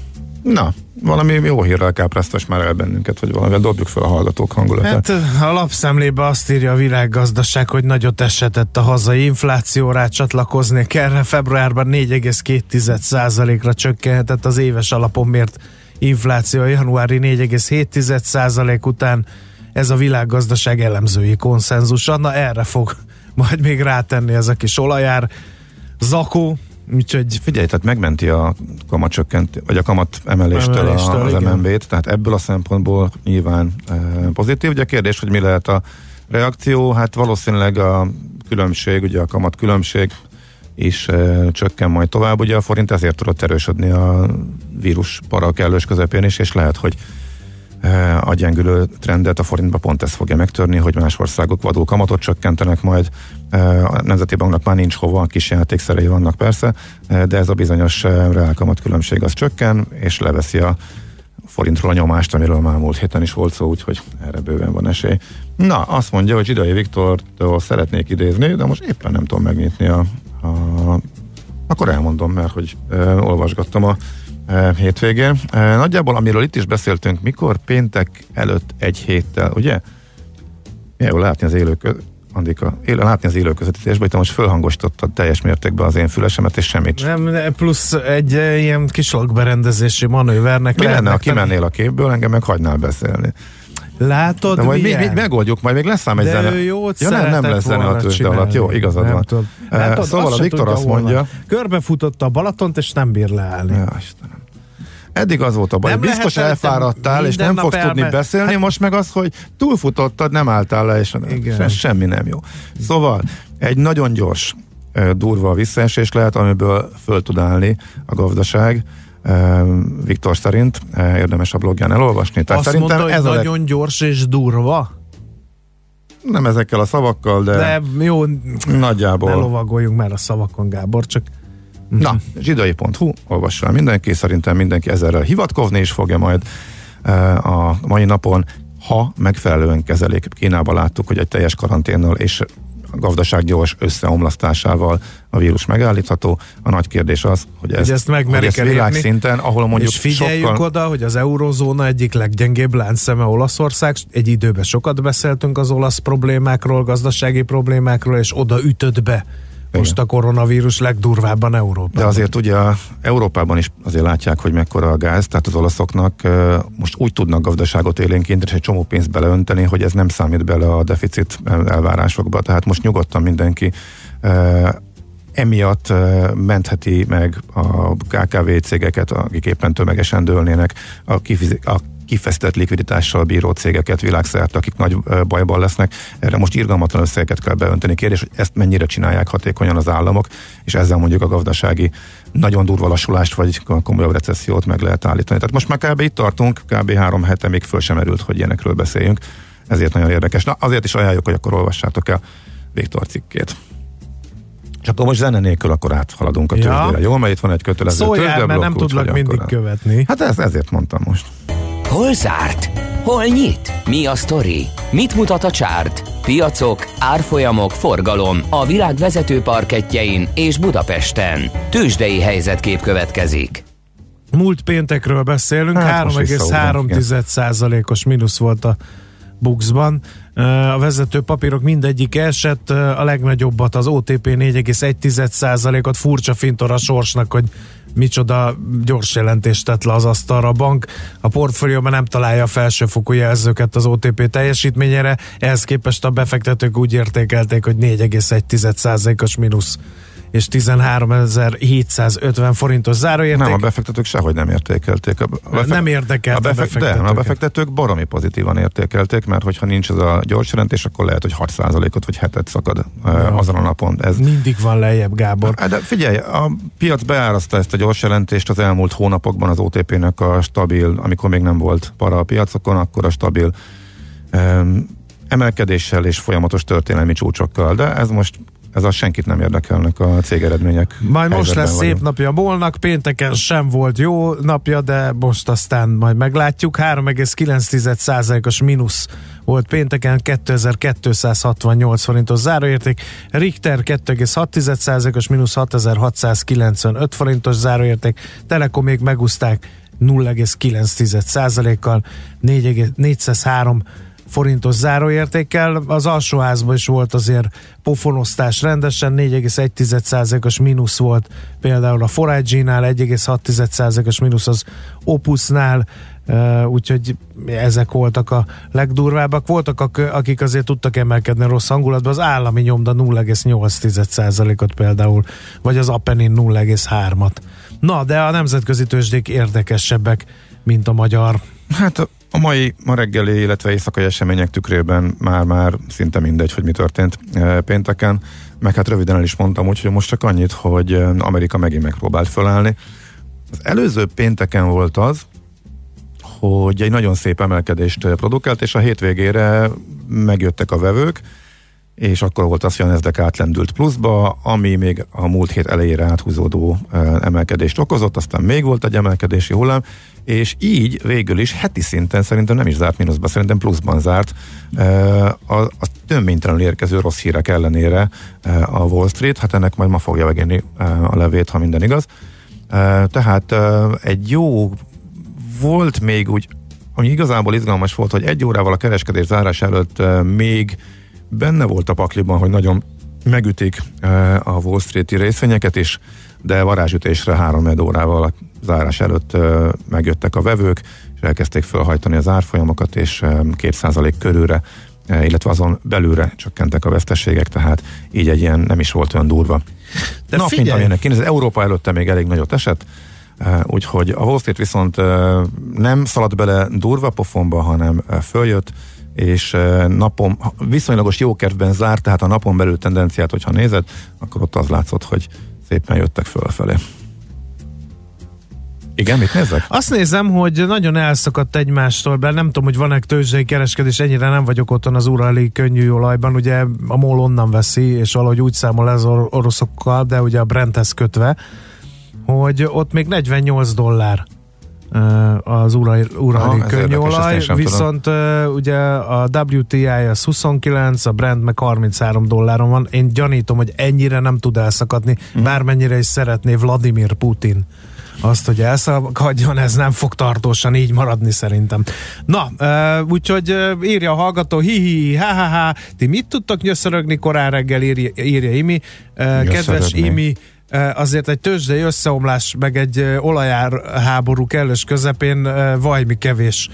Na, valami jó hírrel kápráztas már el bennünket, vagy valamivel dobjuk fel a hallgatók hangulatát. Hát a lapszemlébe azt írja a világgazdaság, hogy nagyot esetett a hazai infláció, rá csatlakozni kell. Februárban 4,2%-ra csökkenhetett az éves alapon mért infláció a januári 4,7% után. Ez a világgazdaság elemzői konszenzusa. Na erre fog majd még rátenni ez a kis olajár. Zakó, úgyhogy Figyelj, tehát megmenti a kamat csökkent, vagy a kamat emeléstől, Emeléstől, a, az. MNB-t, tehát ebből a szempontból nyilván e, pozitív. Ugye a kérdés, hogy mi lehet a reakció, hát valószínűleg a különbség, ugye a kamat különbség is e, csökken majd tovább, ugye a forint ezért tudott erősödni a vírus para kellős közepén is, és lehet, hogy a gyengülő trendet a forintba pont ez fogja megtörni, hogy más országok vadul kamatot csökkentenek majd. A Nemzeti Banknak már nincs hova, kis játékszerei vannak persze, de ez a bizonyos reálkamat különbség az csökken, és leveszi a forintról a nyomást, amiről már múlt héten is volt szó, úgyhogy erre bőven van esély. Na, azt mondja, hogy Zsidai Viktortól szeretnék idézni, de most éppen nem tudom megnyitni a, a akkor elmondom, mert hogy e, olvasgattam a hétvégén. Nagyjából, amiről itt is beszéltünk, mikor péntek előtt egy héttel, ugye? Jó látni az élő kö- Andika, él, látni az élő közvetítésben, hogy te most fölhangosítottad teljes mértékben az én fülesemet, és semmit Nem, ne, plusz egy eh, ilyen kis lakberendezési manővernek Mi lenne, ha kimennél a képből, engem meg hagynál beszélni. Látod, De majd mi, mi, megoldjuk, majd még lesz ám egy De zene. ő jót ja, nem, nem lesz zene a tőzsde alatt. Jó, igazad Nem van. Látod, szóval a Viktor azt mondja, van. Körbefutotta a Balatont, és nem bír leállni. Ja, Istenem. Eddig az volt a baj, Nem biztos lehet elfáradtál, és nem fogsz tudni elme- beszélni, most meg az, hogy túlfutottad, nem álltál le, és Igen. se, semmi nem jó. Szóval egy nagyon gyors, durva visszaesés lehet, amiből föl tud állni a gazdaság. Viktor szerint érdemes a blogján elolvasni. Tehát Azt szerintem mondta, ez hogy leg... nagyon gyors és durva, nem ezekkel a szavakkal, de, de jó, ne nagyjából. lovagoljunk már a szavakon, Gábor, csak Na, zsidai.hu, olvassa el mindenki, szerintem mindenki ezerrel hivatkozni is fogja majd a mai napon, ha megfelelően kezelik. Kínában láttuk, hogy egy teljes karanténnal és a gazdaság gyors összeomlasztásával a vírus megállítható. A nagy kérdés az, hogy ezt, Hogy ezt hogy ezt világszinten, ahol mondjuk és figyeljük sokkal... oda, hogy az eurozóna egyik leggyengébb láncszeme Olaszország. Egy időben sokat beszéltünk az olasz problémákról, gazdasági problémákról, és oda ütött be most a koronavírus legdurvábban Európában. De azért ugye Európában is azért látják, hogy mekkora a gáz, tehát az olaszoknak most úgy tudnak gazdaságot élénkinteni, és egy csomó pénzt beleönteni, hogy ez nem számít bele a deficit elvárásokba. Tehát most nyugodtan mindenki emiatt mentheti meg a KKV cégeket, akik éppen tömegesen dőlnének, a, kifizi- a kifeszített likviditással bíró cégeket világszerte, akik nagy bajban lesznek. Erre most irgalmatlan összegeket kell beönteni. Kérdés, hogy ezt mennyire csinálják hatékonyan az államok, és ezzel mondjuk a gazdasági nagyon durva lassulást, vagy komolyabb recessziót meg lehet állítani. Tehát most már kb. itt tartunk, kb. három hete még föl sem erült, hogy ilyenekről beszéljünk. Ezért nagyon érdekes. Na, azért is ajánljuk, hogy akkor olvassátok el Viktor cikkét. És akkor most zene nélkül akkor áthaladunk a Ja. tőzsdére. Jó, mert itt van egy kötelező Szóljál, mert nem tudlak mindig követni. Hát ez, ezért mondtam most. Hol zárt? Hol nyit? Mi a sztori? Mit mutat a csárt? Piacok, árfolyamok, forgalom a világ vezető parketjein és Budapesten. Tősdei helyzetkép következik. Múlt péntekről beszélünk, Hát, most 3,3%-os mínusz volt a Buxban. A vezető papírok mindegyik esett, a legnagyobbat az OTP 4,1%-ot, furcsa fintor a sorsnak, hogy micsoda gyors jelentést tett le az asztalra a bank. A portfólióban nem találja a felsőfokú jelzőket az OTP teljesítményére, ehhez képest a befektetők úgy értékelték, hogy 4,1%-os mínusz és 13.750 forintos záróérték. Nem, a befektetők sehogy nem értékelték. A befe- Nem érdekelt a, a befek- de, a befektetők baromi pozitívan értékelték, mert hogyha nincs ez a gyors jelentés, akkor lehet, hogy 6%-ot vagy 7-et szakad ja. azon a napon. Ez, Mindig van lejjebb, Gábor. De figyelj, a piac beárazta ezt a gyors jelentést az elmúlt hónapokban az OTP-nek a stabil, amikor még nem volt para a piacokon, akkor a stabil um, emelkedéssel és folyamatos történelmi csúcsokkal, de ez most ez az senkit nem érdekelnek a cégeredmények. Majd most lesz vagyunk. szép napja Bolnak, pénteken sem volt jó napja, de most aztán majd meglátjuk. 3,9%-os mínusz volt pénteken, 2268 forintos záróérték. Richter 2,6%-os mínusz 6695 forintos záróérték. Telekom még megúzták 0,9%-kal 4, 403 forintos záróértékkel. Az alsóházban is volt azért pofonosztás rendesen, 4,1%-os mínusz volt például a Forage-nál, 1,6%-os mínusz az Opusnál, úgyhogy ezek voltak a legdurvábbak. Voltak, ak- akik azért tudtak emelkedni rossz hangulatban, az állami nyomda 0,8%-ot például, vagy az Apenin 0,3-at. Na, de a nemzetközi tőzsdék érdekesebbek, mint a magyar. Hát a- mai, ma reggeli, illetve éjszakai események tükrében már-már szinte mindegy, hogy mi történt e, pénteken, meg hát röviden el is mondtam, úgyhogy most csak annyit, hogy e, Amerika megint megpróbált fölállni. Az előző pénteken volt az, hogy egy nagyon szép emelkedést produkált, és a hétvégére megjöttek a vevők, és akkor volt az, hogy a Nasdaq átlendült pluszba, ami még a múlt hét elejére áthúzódó emelkedést okozott, aztán még volt egy emelkedési hullám, és így végül is heti szinten szerintem nem is zárt mínuszba, szerintem pluszban zárt a, a töménytelenül érkező rossz hírek ellenére a Wall Street, hát ennek majd ma fogja megérni a levét, ha minden igaz. Tehát egy jó volt még úgy, ami igazából izgalmas volt, hogy egy órával a kereskedés zárás előtt még benne volt a pakliban, hogy nagyon megütik a Wall Street-i részvényeket is, de varázsütésre három órával a zárás előtt megjöttek a vevők, és elkezdték felhajtani az árfolyamokat, és 2% körülre illetve azon belülre csökkentek a veszteségek, tehát így egy ilyen nem is volt olyan durva. De Nap, figyelj. mint amilyenek kéne, az Európa előtte még elég nagyot esett, úgyhogy a Wall Street viszont nem szaladt bele durva pofonba, hanem följött, és napon, viszonylagos jó kertben zárt, tehát a napon belül tendenciát, hogyha nézed, akkor ott az látszott, hogy szépen jöttek fölfelé. Igen, mit nézek? Azt nézem, hogy nagyon elszakadt egymástól, bár nem tudom, hogy van-e tőzsdei kereskedés, ennyire nem vagyok otthon az urali könnyű olajban, ugye a MOL onnan veszi, és valahogy úgy számol ez oroszokkal, de ugye a Brenthez kötve, hogy ott még 48 dollár az urali, urali könnyolaj, viszont uh, ugye a WTI az 29, a Brent meg 33 dolláron van. Én gyanítom, hogy ennyire nem tud elszakadni, mm. bármennyire is szeretné Vladimir Putin azt, hogy elszakadjon, ez nem fog tartósan így maradni szerintem. Na, uh, úgyhogy uh, írja a hallgató, hi hi ha ha ha ti mit tudtok nyöszörögni korán reggel, írja, írja Imi. Uh, kedves Imi, azért egy tőzsdei összeomlás, meg egy olajár háború kellős közepén vajmi kevés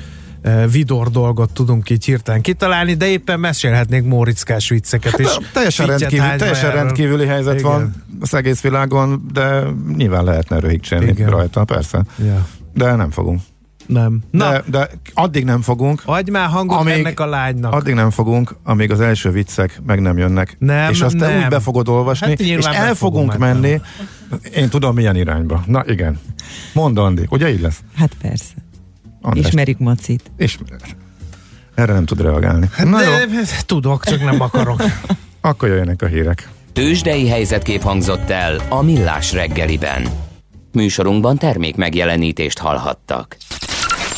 vidor dolgot tudunk így hirtelen kitalálni, de éppen mesélhetnénk mórickás vicceket hát, is. Teljesen, rendkívül, teljesen rendkívüli helyzet Igen. van az egész világon, de nyilván lehetne röhigcsélni rajta, persze. Ja. De nem fogunk. Nem. Na. De, de addig nem fogunk. Adj már hangot amíg, ennek a lánynak. Addig nem fogunk, amíg az első viccek meg nem jönnek. Nem, és azt nem. te úgy be fogod olvasni, hát és el fogunk menni. Én tudom milyen irányba. Na igen. Mondd Andi, ugye így lesz? Hát persze. András. Ismerjük Macit. Ismer. Erre nem tud reagálni. Hát Na de, jó. Tudok, csak nem akarok. Akkor jöjjenek a hírek. Tőzsdei helyzetkép hangzott el a Millás reggeliben. Műsorunkban termék megjelenítést hallhattak.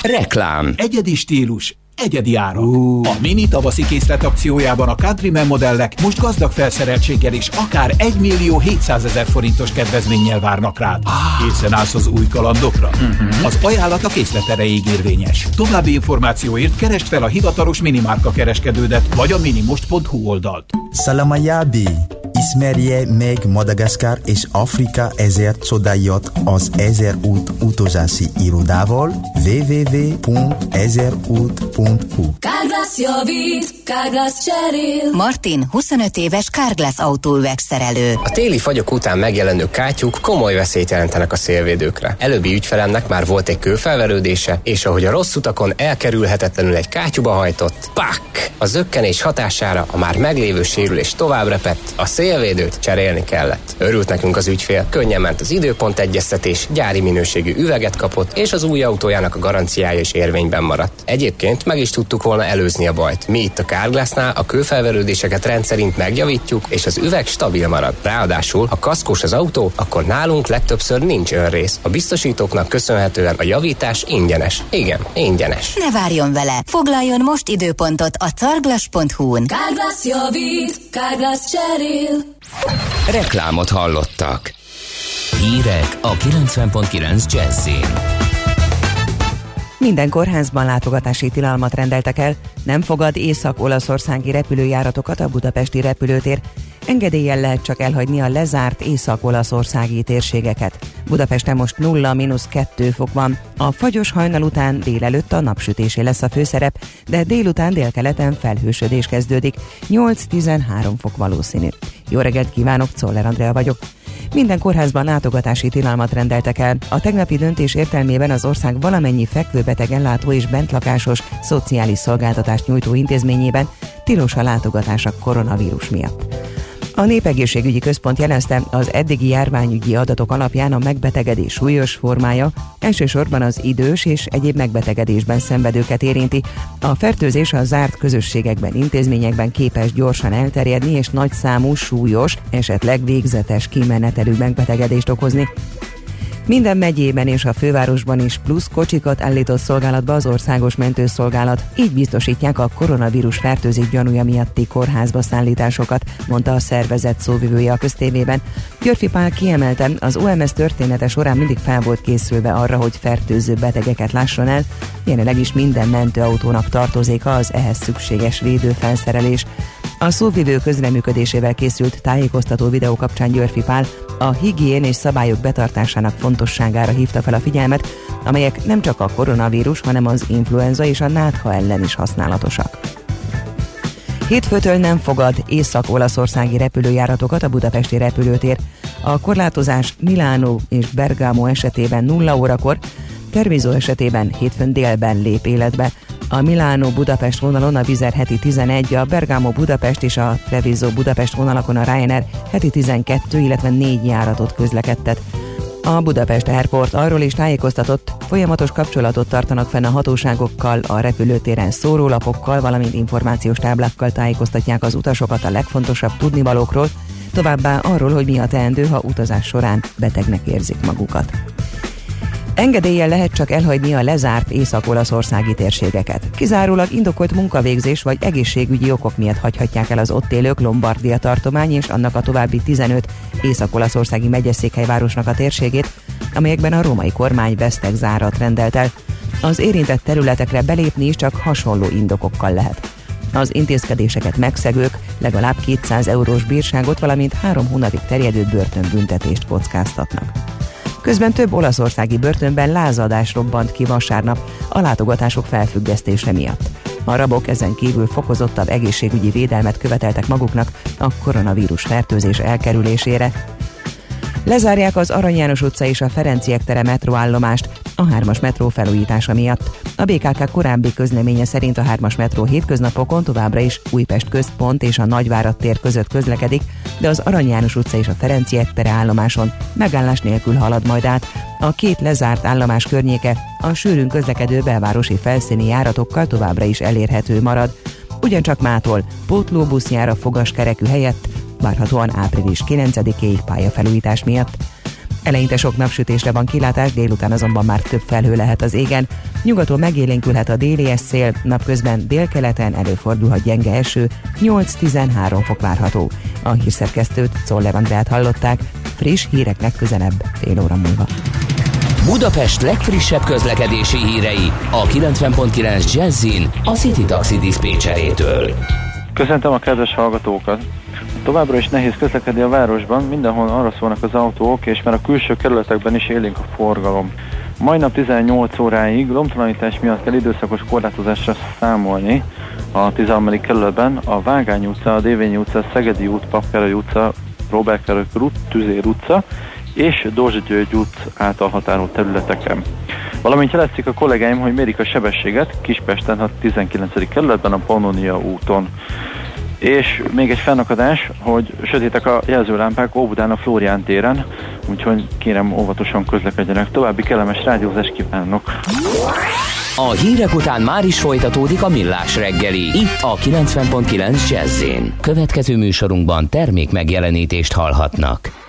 Reklám. Egyedi stílus, egyedi árak. Uh. A mini tavaszi készlet akciójában a Countryman modellek most gazdag felszereltséggel is akár 1 millió 700 ezer forintos kedvezménnyel várnak rád. Ah. Készen állsz az új kalandokra? Uh-huh. Az ajánlat a készlet erejéig érvényes. További információért keresd fel a hivatalos minimárka kereskedődet vagy a minimost.hu oldalt. Salamayabi ismerje meg Madagaszkár és Afrika ezer csodáját az Ezer út utazási irodával www.ezerút.hu Kárglász javít, Kárglász cserél. Martin 25 éves Kárglász autóüvegszerelő. A téli fagyok után megjelenő kátyuk komoly veszélyt jelentenek a szélvédőkre. Előbbi ügyfelemnek már volt egy kőfelverődése, és ahogy a rossz utakon elkerülhetetlenül egy kátyuba hajtott, pak! A zökkenés hatására a már meglévő sérülés tovább repett, a szél szélvédőt cserélni kellett. Örült nekünk az ügyfél, könnyen ment az időpont egyeztetés, gyári minőségű üveget kapott, és az új autójának a garanciája is érvényben maradt. Egyébként meg is tudtuk volna előzni a bajt. Mi itt a Carglassnál a kőfelverődéseket rendszerint megjavítjuk, és az üveg stabil marad. Ráadásul, ha kaszkos az autó, akkor nálunk legtöbbször nincs önrész. A biztosítóknak köszönhetően a javítás ingyenes. Igen, ingyenes. Ne várjon vele! Foglaljon most időpontot a carglass.hu-n. Carglass javít, Carglass cserél. Reklámot hallottak. Hírek a 90.9 Jazzin. Minden kórházban látogatási tilalmat rendeltek el, nem fogad észak-olaszországi repülőjáratokat a budapesti repülőtér, engedéllyel lehet csak elhagyni a lezárt észak-olaszországi térségeket. Budapesten most 0-2 fok van. A fagyos hajnal után délelőtt a napsütésé lesz a főszerep, de délután délkeleten felhősödés kezdődik. 8-13 fok valószínű. Jó reggelt kívánok, Czoller Andrea vagyok. Minden kórházban látogatási tilalmat rendeltek el. A tegnapi döntés értelmében az ország valamennyi fekvőbeteg ellátó és bentlakásos szociális szolgáltatást nyújtó intézményében tilos a látogatás a koronavírus miatt. A Népegészségügyi Központ jelezte, az eddigi járványügyi adatok alapján a megbetegedés súlyos formája elsősorban az idős és egyéb megbetegedésben szenvedőket érinti. A fertőzés a zárt közösségekben, intézményekben képes gyorsan elterjedni és nagy számú súlyos, esetleg végzetes kimenetelű megbetegedést okozni. Minden megyében és a fővárosban is plusz kocsikat állított szolgálatba az országos mentőszolgálat. Így biztosítják a koronavírus fertőzés gyanúja miatti kórházba szállításokat, mondta a szervezet szóvivője a köztévében. Györfi Pál kiemelte, az OMS története során mindig fel volt készülve arra, hogy fertőző betegeket lásson el. Jelenleg is minden mentőautónak tartozik az ehhez szükséges védőfelszerelés. A szóvivő közreműködésével készült tájékoztató videó kapcsán Györfi Pál a higién és szabályok betartásának fontosságára hívta fel a figyelmet, amelyek nem csak a koronavírus, hanem az influenza és a nátha ellen is használatosak. Hétfőtől nem fogad észak-olaszországi repülőjáratokat a budapesti repülőtér. A korlátozás Milánó és Bergamo esetében 0 órakor, Tervizó esetében hétfőn délben lép életbe. A Milánó-Budapest vonalon a Vizer heti 11, a Bergamo-Budapest és a Treviso Budapest vonalakon a Ryanair heti 12, illetve 4 járatot közlekedtet. A Budapest Airport arról is tájékoztatott, folyamatos kapcsolatot tartanak fenn a hatóságokkal, a repülőtéren szórólapokkal, valamint információs táblákkal tájékoztatják az utasokat a legfontosabb tudnivalókról, továbbá arról, hogy mi a teendő, ha utazás során betegnek érzik magukat. Engedéllyel lehet csak elhagyni a lezárt észak-olaszországi térségeket. Kizárólag indokolt munkavégzés vagy egészségügyi okok miatt hagyhatják el az ott élők Lombardia tartomány és annak a további 15 észak-olaszországi megyeszékhelyvárosnak a térségét, amelyekben a római kormány vesztek zárat rendelt el. Az érintett területekre belépni is csak hasonló indokokkal lehet. Az intézkedéseket megszegők legalább 200 eurós bírságot, valamint három hónapig terjedő börtönbüntetést kockáztatnak. Közben több olaszországi börtönben lázadás robbant ki vasárnap a látogatások felfüggesztése miatt. A rabok ezen kívül fokozottabb egészségügyi védelmet követeltek maguknak a koronavírus fertőzés elkerülésére. Lezárják az Arany János utca és a Ferenciek tere metróállomást a 3-as metró felújítása miatt. A BKK korábbi közleménye szerint a 3-as metró hétköznapokon továbbra is Újpest központ és a Nagyvárad tér között közlekedik, de az Arany János utca és a Ferenciek tere állomáson megállás nélkül halad majd át. A két lezárt állomás környéke a sűrűn közlekedő belvárosi felszíni járatokkal továbbra is elérhető marad. Ugyancsak mától pótlóbusz jár a fogaskerekű helyett, várhatóan április 9-éig pályafelújítás miatt. Eleinte sok napsütésre van kilátás, délután azonban már több felhő lehet az égen. Nyugaton megélénkülhet a déli szél, napközben délkeleten előfordulhat gyenge eső, 8-13 fok várható. A hírszerkesztőt Czoller Andrát hallották, friss hírek legközelebb fél óra múlva. Budapest legfrissebb közlekedési hírei a 90.9 Jazzin a City Taxi Dispécsejétől. Köszöntöm a kedves hallgatókat! Továbbra is nehéz közlekedni a városban, mindenhol arra szólnak az autók, és már a külső kerületekben is élénk a forgalom. Majdnem 18 óráig lomtalanítás miatt kell időszakos korlátozásra számolni a 13. kerületben, a Vágány utca, a Dévényi utca, Szegedi út, Papkerai utca, Robert Kerök út, Tüzér utca és Dózsa György út által határolt területeken. Valamint jelezik a kollégáim, hogy mérik a sebességet Kispesten a 19. kerületben a Pannonia úton. És még egy fennakadás, hogy sötétek a jelzőlámpák Óbudán a Flórián téren, úgyhogy kérem óvatosan közlekedjenek. További kellemes rádiózást kívánok! A hírek után már is folytatódik a millás reggeli, itt a 90.9 jazz Következő műsorunkban termék megjelenítést hallhatnak.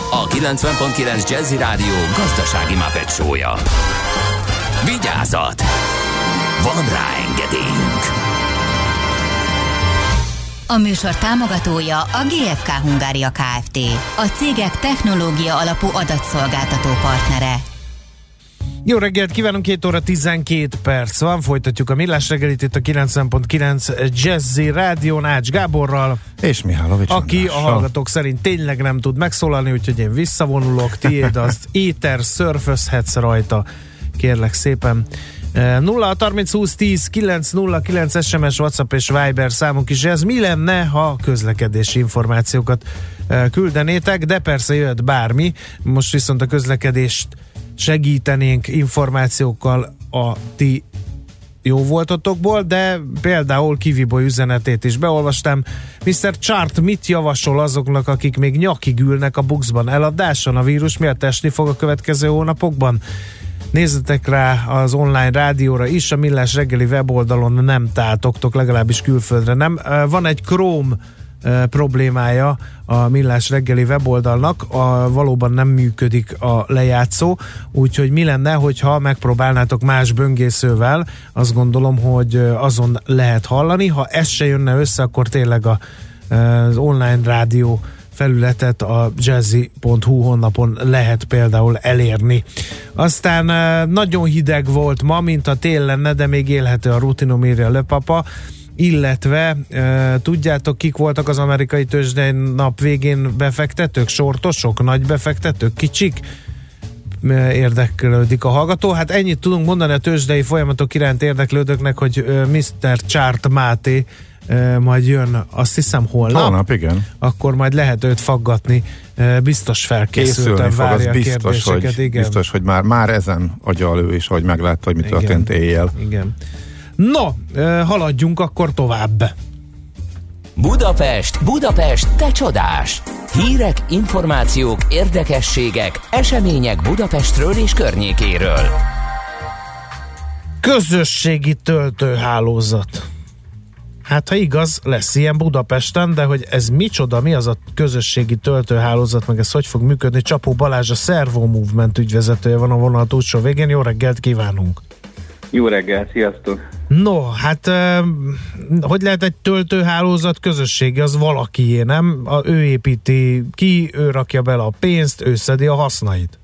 a 90.9 Jazzy Rádió gazdasági mapetsója. Vigyázat! Van rá engedélyünk! A műsor támogatója a GFK Hungária Kft. A cégek technológia alapú adatszolgáltató partnere. Jó reggelt kívánunk, 2 óra 12 perc van, folytatjuk a millás reggelit itt a 90.9 Jazzy Rádión Ács Gáborral. És Mihálovics Aki a hallgatók szerint tényleg nem tud megszólalni, úgyhogy én visszavonulok, tiéd az éter, szörfözhetsz rajta, kérlek szépen. Eh, 0 30 20 10 909 SMS, WhatsApp és Viber számunk is ez. Mi lenne, ha közlekedési információkat eh, küldenétek, de persze jöhet bármi. Most viszont a közlekedést segítenénk információkkal a ti jó voltatokból, de például Kiviboy üzenetét is beolvastam. Mr. Chart mit javasol azoknak, akik még nyakig ülnek a buxban? Eladáson a vírus miatt esni fog a következő hónapokban? Nézzetek rá az online rádióra is, a Millás reggeli weboldalon nem tátoktok, legalábbis külföldre nem. Van egy Chrome problémája a Millás reggeli weboldalnak, a, valóban nem működik a lejátszó, úgyhogy mi lenne, hogyha megpróbálnátok más böngészővel, azt gondolom, hogy ö, azon lehet hallani, ha ez se jönne össze, akkor tényleg a, ö, az online rádió felületet a jazzy.hu honlapon lehet például elérni. Aztán eh, nagyon hideg volt ma, mint a tél lenne, de még élhető a rutinomírja löpapa, illetve e, tudjátok, kik voltak az amerikai tőzsdei nap végén befektetők, sortosok, nagy befektetők, kicsik? Érdeklődik a hallgató. Hát ennyit tudunk mondani a tőzsdei folyamatok iránt érdeklődőknek, hogy Mr. Chart Máté majd jön, azt hiszem holnap. Holnap, igen. Akkor majd lehet őt faggatni. Biztos felkészültem, fog, várja a biztos, kérdéseket. hogy, igen. biztos, hogy már, már ezen agyal ő is, hogy meglátta, hogy mi Igen. történt éjjel. Igen. No, haladjunk akkor tovább. Budapest, Budapest, te csodás! Hírek, információk, érdekességek, események Budapestről és környékéről. Közösségi töltőhálózat. Hát ha igaz, lesz ilyen Budapesten, de hogy ez micsoda, mi az a közösségi töltőhálózat, meg ez hogy fog működni? Csapó Balázs, a Servo Movement ügyvezetője van a vonal túlsó végén. Jó reggelt kívánunk! Jó reggel, sziasztok! No, hát hogy lehet egy töltőhálózat közösségi, az valakié, nem? A, ő építi ki, ő rakja bele a pénzt, ő szedi a hasznait.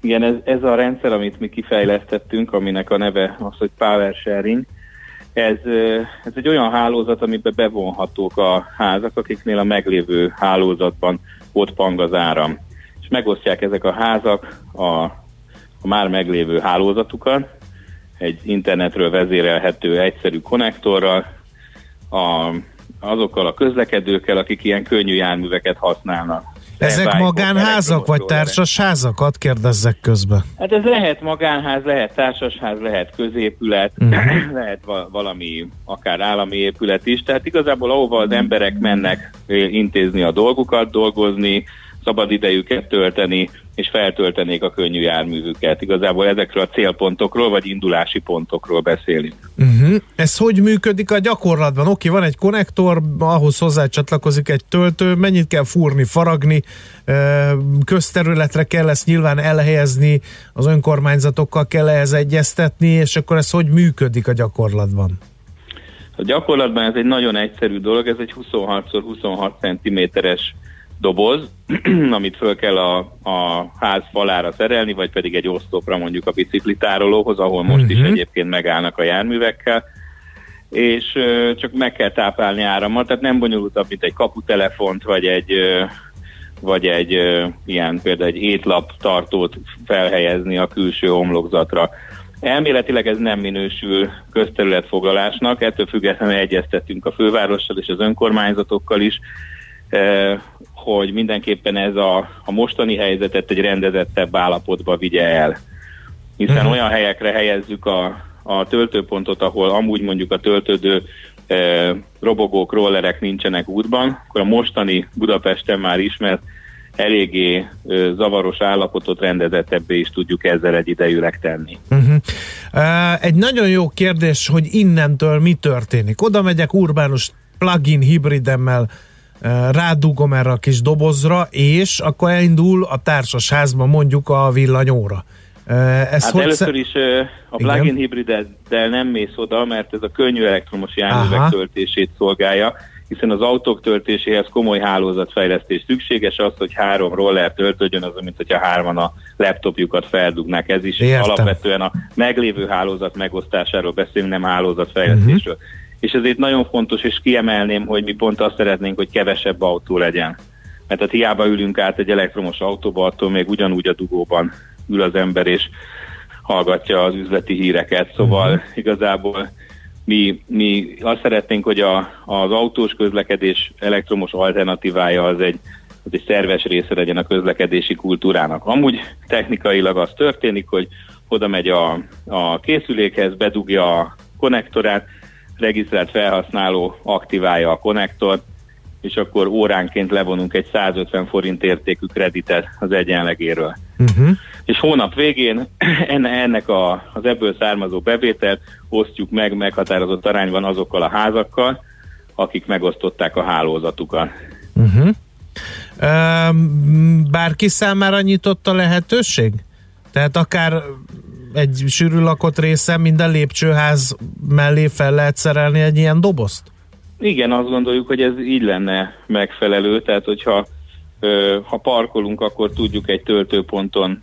Igen, ez, ez a rendszer, amit mi kifejlesztettünk, aminek a neve az, hogy Power Sharing, ez, ez egy olyan hálózat, amiben bevonhatók a házak, akiknél a meglévő hálózatban ott pang az áram. És megosztják ezek a házak a, a már meglévő hálózatukat, egy internetről vezérelhető egyszerű konnektorral, a, azokkal a közlekedőkkel, akik ilyen könnyű járműveket használnak. Ezek magánházak vagy elektromos társas házakat kérdezzek közben. Hát ez lehet magánház, lehet társasház, lehet középület, Mhm. lehet va- valami akár állami épület is. Tehát igazából ahova az emberek mennek intézni a dolgukat, dolgozni, szabad idejüket tölteni, és feltöltenék a könnyű járművüket. Igazából ezekről a célpontokról, vagy indulási pontokról beszélünk. Uh-huh. Ez hogy működik a gyakorlatban? Oké, van egy konnektor, ahhoz hozzá csatlakozik egy töltő, mennyit kell fúrni, faragni, közterületre kell ezt nyilván elhelyezni, az önkormányzatokkal kell ehhez egyeztetni, és akkor ez hogy működik a gyakorlatban? A gyakorlatban ez egy nagyon egyszerű dolog, ez egy 26x26 cm-es doboz, amit föl kell a, a ház falára szerelni, vagy pedig egy oszlopra mondjuk a biciklitárolóhoz, ahol most is Mhm. egyébként megállnak a járművekkel, és ö, csak meg kell táplálni árammal, tehát nem bonyolultabb, mint egy kaputelefont, vagy egy ö, vagy egy ö, ilyen például egy étlap tartót felhelyezni a külső homlokzatra. Elméletileg ez nem minősül közterületfoglalásnak, ettől függetlenül egyeztettünk a fővárossal és az önkormányzatokkal is, hogy mindenképpen ez a, a mostani helyzetet egy rendezettebb állapotba vigye el. Hiszen Mhm. olyan helyekre helyezzük a, a töltőpontot, ahol amúgy mondjuk a töltődő eh, robogók, rollerek nincsenek útban, akkor a mostani Budapesten már ismert eléggé ö, zavaros állapotot rendezettebbé is tudjuk ezzel egy idejűleg tenni. Uh-huh. Uh, egy nagyon jó kérdés, hogy innentől mi történik. Oda megyek urbánus plug-in hibridemmel, rádugom erre a kis dobozra, és akkor elindul a társasházba mondjuk a villanyóra. Ez hát hogy először is a plug-in hibriddel nem mész oda, mert ez a könnyű elektromos járművek töltését szolgálja, hiszen az autók töltéséhez komoly hálózatfejlesztés szükséges, az, hogy három roller töltődjön, az, mint hogyha hárman a laptopjukat feldugnák. Ez is Értem. alapvetően a meglévő hálózat megosztásáról beszélünk, nem hálózatfejlesztésről. És ezért nagyon fontos, és kiemelném, hogy mi pont azt szeretnénk, hogy kevesebb autó legyen. Mert hát hiába ülünk át egy elektromos autóba, attól még ugyanúgy a dugóban ül az ember, és hallgatja az üzleti híreket. Szóval uh-huh. igazából mi, mi azt szeretnénk, hogy a, az autós közlekedés elektromos alternatívája az egy, az egy szerves része legyen a közlekedési kultúrának. Amúgy technikailag az történik, hogy oda megy a, a készülékhez, bedugja a konnektorát, regisztrált felhasználó aktiválja a konnektort, és akkor óránként levonunk egy 150 forint értékű kreditet az egyenlegéről. Uh-huh. És hónap végén enne- ennek a, az ebből származó bevételt osztjuk meg meghatározott arányban azokkal a házakkal, akik megosztották a hálózatukat. Uh-huh. Bárki számára nyitott a lehetőség? Tehát akár egy sűrű lakott részen minden lépcsőház mellé fel lehet szerelni egy ilyen dobozt? Igen, azt gondoljuk, hogy ez így lenne megfelelő, tehát hogyha ha parkolunk, akkor tudjuk egy töltőponton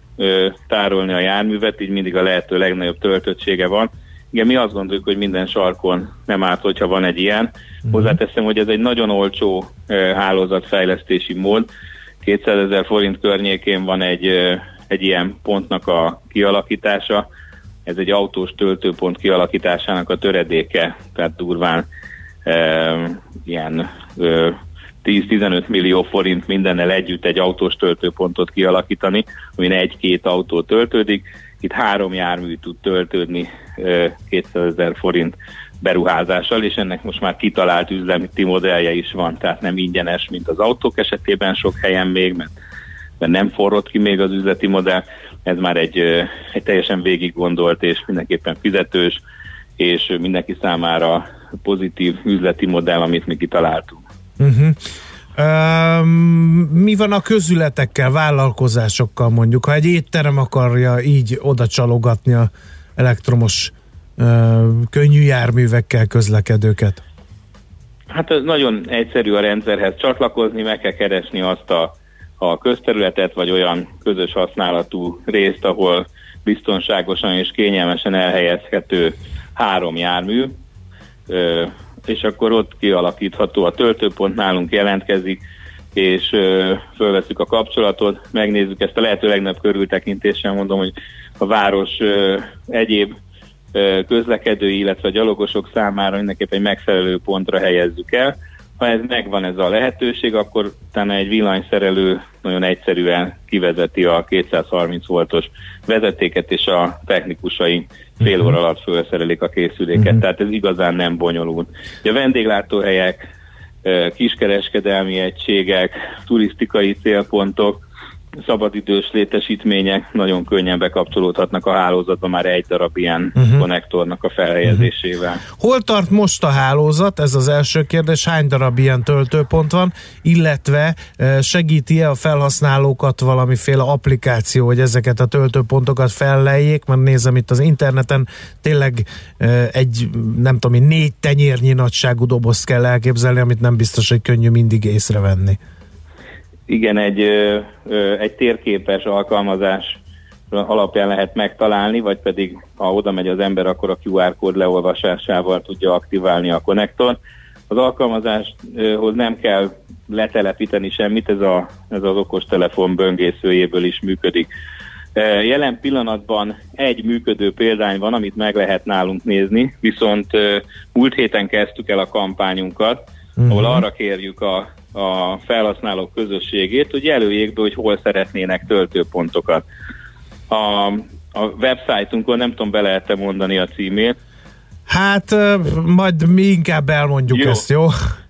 tárolni a járművet, így mindig a lehető legnagyobb töltöttsége van. Igen, mi azt gondoljuk, hogy minden sarkon nem árt, hogyha van egy ilyen. Hozzáteszem, hogy ez egy nagyon olcsó hálózatfejlesztési mód. 200 ezer forint környékén van egy, egy ilyen pontnak a kialakítása. Ez egy autós töltőpont kialakításának a töredéke, tehát durván uh, ilyen uh, 10-15 millió forint mindennel együtt egy autós töltőpontot kialakítani, amin egy-két autó töltődik. Itt három jármű tud töltődni uh, 200 ezer forint beruházással, és ennek most már kitalált üzleti modellje is van, tehát nem ingyenes, mint az autók esetében sok helyen még, mert, mert nem forrott ki még az üzleti modell, ez már egy, egy teljesen végig gondolt és mindenképpen fizetős, és mindenki számára pozitív üzleti modell, amit mi kitaláltunk. Uh-huh. Um, mi van a közületekkel, vállalkozásokkal mondjuk? Ha egy étterem akarja így oda csalogatni a elektromos uh, könnyű járművekkel közlekedőket? Hát ez nagyon egyszerű a rendszerhez csatlakozni, meg kell keresni azt a, a közterületet, vagy olyan közös használatú részt, ahol biztonságosan és kényelmesen elhelyezhető három jármű, és akkor ott kialakítható a töltőpont, nálunk jelentkezik, és fölveszük a kapcsolatot, megnézzük ezt a lehető legnagyobb körültekintéssel, mondom, hogy a város egyéb közlekedői, illetve gyalogosok számára mindenképp egy megfelelő pontra helyezzük el. Ha ez megvan ez a lehetőség, akkor utána egy villanyszerelő nagyon egyszerűen kivezeti a 230 voltos vezetéket, és a technikusai fél óra alatt felszerelik a készüléket. Mhm. Tehát ez igazán nem bonyolult. Ugye a vendéglátóhelyek, kiskereskedelmi egységek, turisztikai célpontok, szabadidős létesítmények nagyon könnyen bekapcsolódhatnak a hálózatba már egy darab ilyen Mhm. konnektornak a felhelyezésével. Hol tart most a hálózat? Ez az első kérdés. Hány darab ilyen töltőpont van? Illetve eh, segíti-e a felhasználókat valamiféle applikáció, hogy ezeket a töltőpontokat felleljék? Mert nézem itt az interneten, tényleg eh, egy, nem tudom, négy tenyérnyi nagyságú dobozt kell elképzelni, amit nem biztos, hogy könnyű mindig észrevenni. Igen, egy, egy térképes alkalmazás alapján lehet megtalálni, vagy pedig ha oda megy az ember, akkor a QR kód leolvasásával tudja aktiválni a konnektor. Az alkalmazáshoz nem kell letelepíteni semmit, ez, a, ez az okostelefon böngészőjéből is működik. Jelen pillanatban egy működő példány van, amit meg lehet nálunk nézni, viszont múlt héten kezdtük el a kampányunkat, uh-huh. ahol arra kérjük a, a felhasználók közösségét, hogy jelöljék be, hogy hol szeretnének töltőpontokat. A, a websájtunkon nem tudom, be lehet-e mondani a címét. Hát majd mi inkább elmondjuk Jó. ezt, jó?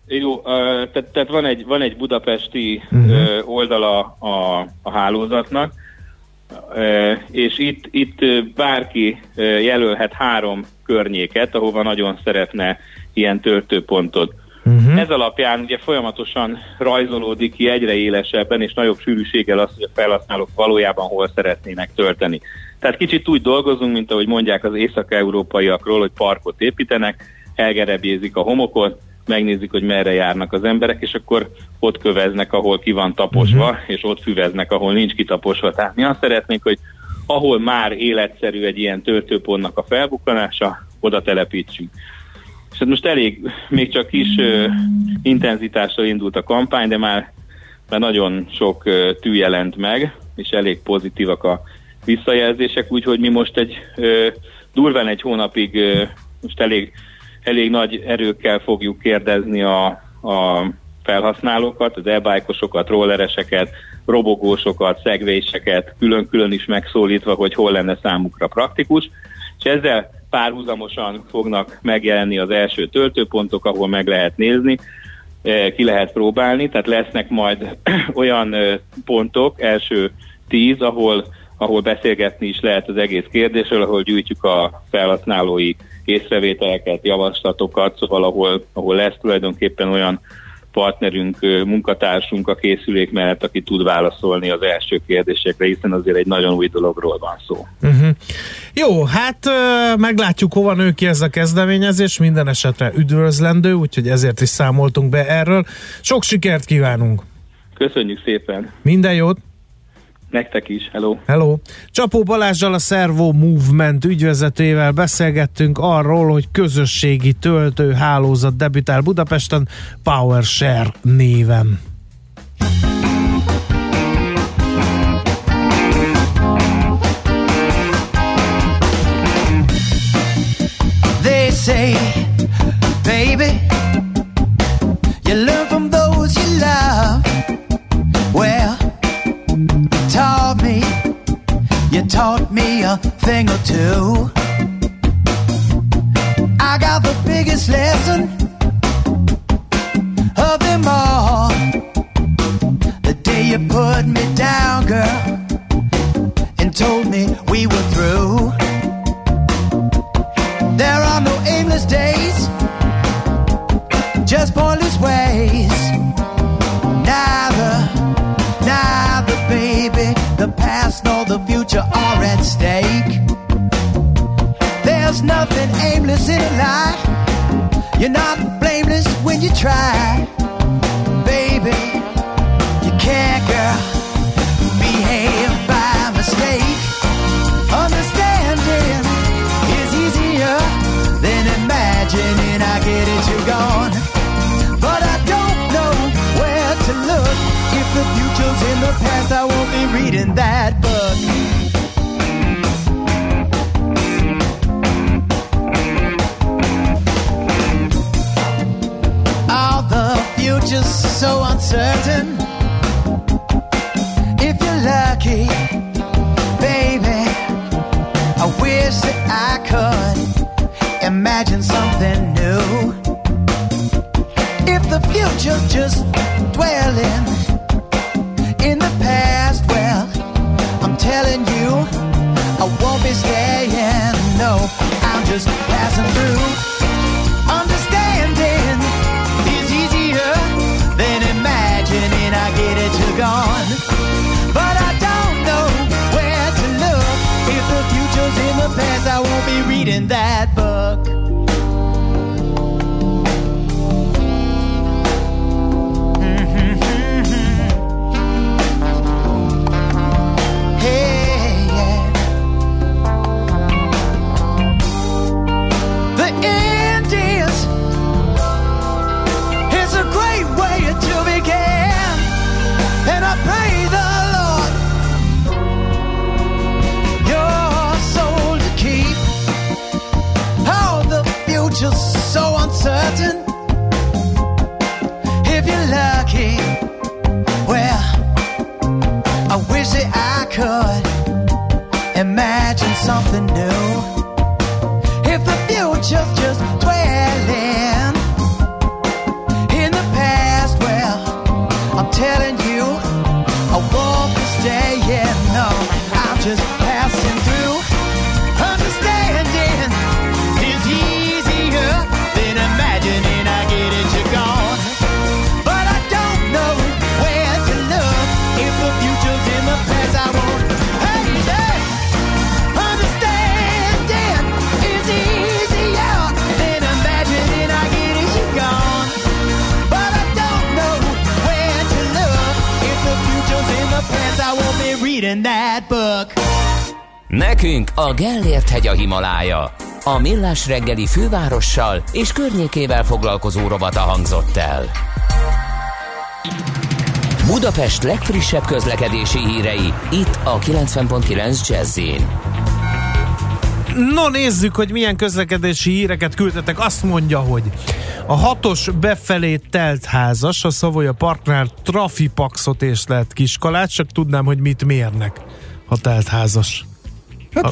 Jó, tehát, tehát van, egy, van egy budapesti ö, oldala a, a hálózatnak, és itt, itt bárki jelölhet három környéket, ahova nagyon szeretne ilyen töltőpontot. Uh-huh. Ez alapján ugye folyamatosan rajzolódik ki egyre élesebben és nagyobb sűrűséggel az, hogy a felhasználók valójában hol szeretnének tölteni. Tehát kicsit úgy dolgozunk, mint ahogy mondják az észak-európaiakról, hogy parkot építenek, elgerebjézik a homokot, megnézik, hogy merre járnak az emberek, és akkor ott köveznek, ahol ki van taposva, uh-huh. és ott füveznek, ahol nincs kitaposva. Tehát mi azt szeretnénk, hogy ahol már életszerű egy ilyen töltőpontnak a felbukkanása, oda telepítsünk. És hát most elég, még csak kis ö, intenzitással indult a kampány, de már, már nagyon sok ö, tű jelent meg, és elég pozitívak a visszajelzések, úgyhogy mi most egy ö, durván egy hónapig ö, most elég, elég nagy erőkkel fogjuk kérdezni a, a felhasználókat, az e rollereseket, robogósokat, szegvéseket, külön-külön is megszólítva, hogy hol lenne számukra praktikus, és ezzel párhuzamosan fognak megjelenni az első töltőpontok, ahol meg lehet nézni, eh, ki lehet próbálni, tehát lesznek majd olyan eh, pontok, első tíz, ahol, ahol beszélgetni is lehet az egész kérdésről, ahol gyűjtjük a felhasználói észrevételeket, javaslatokat, szóval ahol, ahol lesz tulajdonképpen olyan partnerünk, munkatársunk a készülék mellett, aki tud válaszolni az első kérdésekre, hiszen azért egy nagyon új dologról van szó. Uh-huh. Jó, hát meglátjuk, hova nő ki ez a kezdeményezés, minden esetre üdvözlendő, úgyhogy ezért is számoltunk be erről. Sok sikert kívánunk! Köszönjük szépen! Minden jót! Nektek is, hello! Hello! Csapó Balázsjal a Servo Movement ügyvezetőjével beszélgettünk arról, hogy közösségi töltő hálózat debütál Budapesten PowerShare néven. Taught me a thing or two. I got the biggest lesson of them all. The day you put me down, girl, and told me we were through. There are no aimless days, nor the future are at stake. There's nothing aimless in life. You're not blameless when you try, that book. All the future's so uncertain. Millás reggeli fővárossal és környékével foglalkozó rovata hangzott el. Budapest legfrissebb közlekedési hírei, itt a 90.9 jazz No, nézzük, hogy milyen közlekedési híreket küldtetek. Azt mondja, hogy a hatos befelé telt házas, a Szavoya Parknál trafipaxot és lehet kiskalát, csak tudnám, hogy mit mérnek, ha telt házas.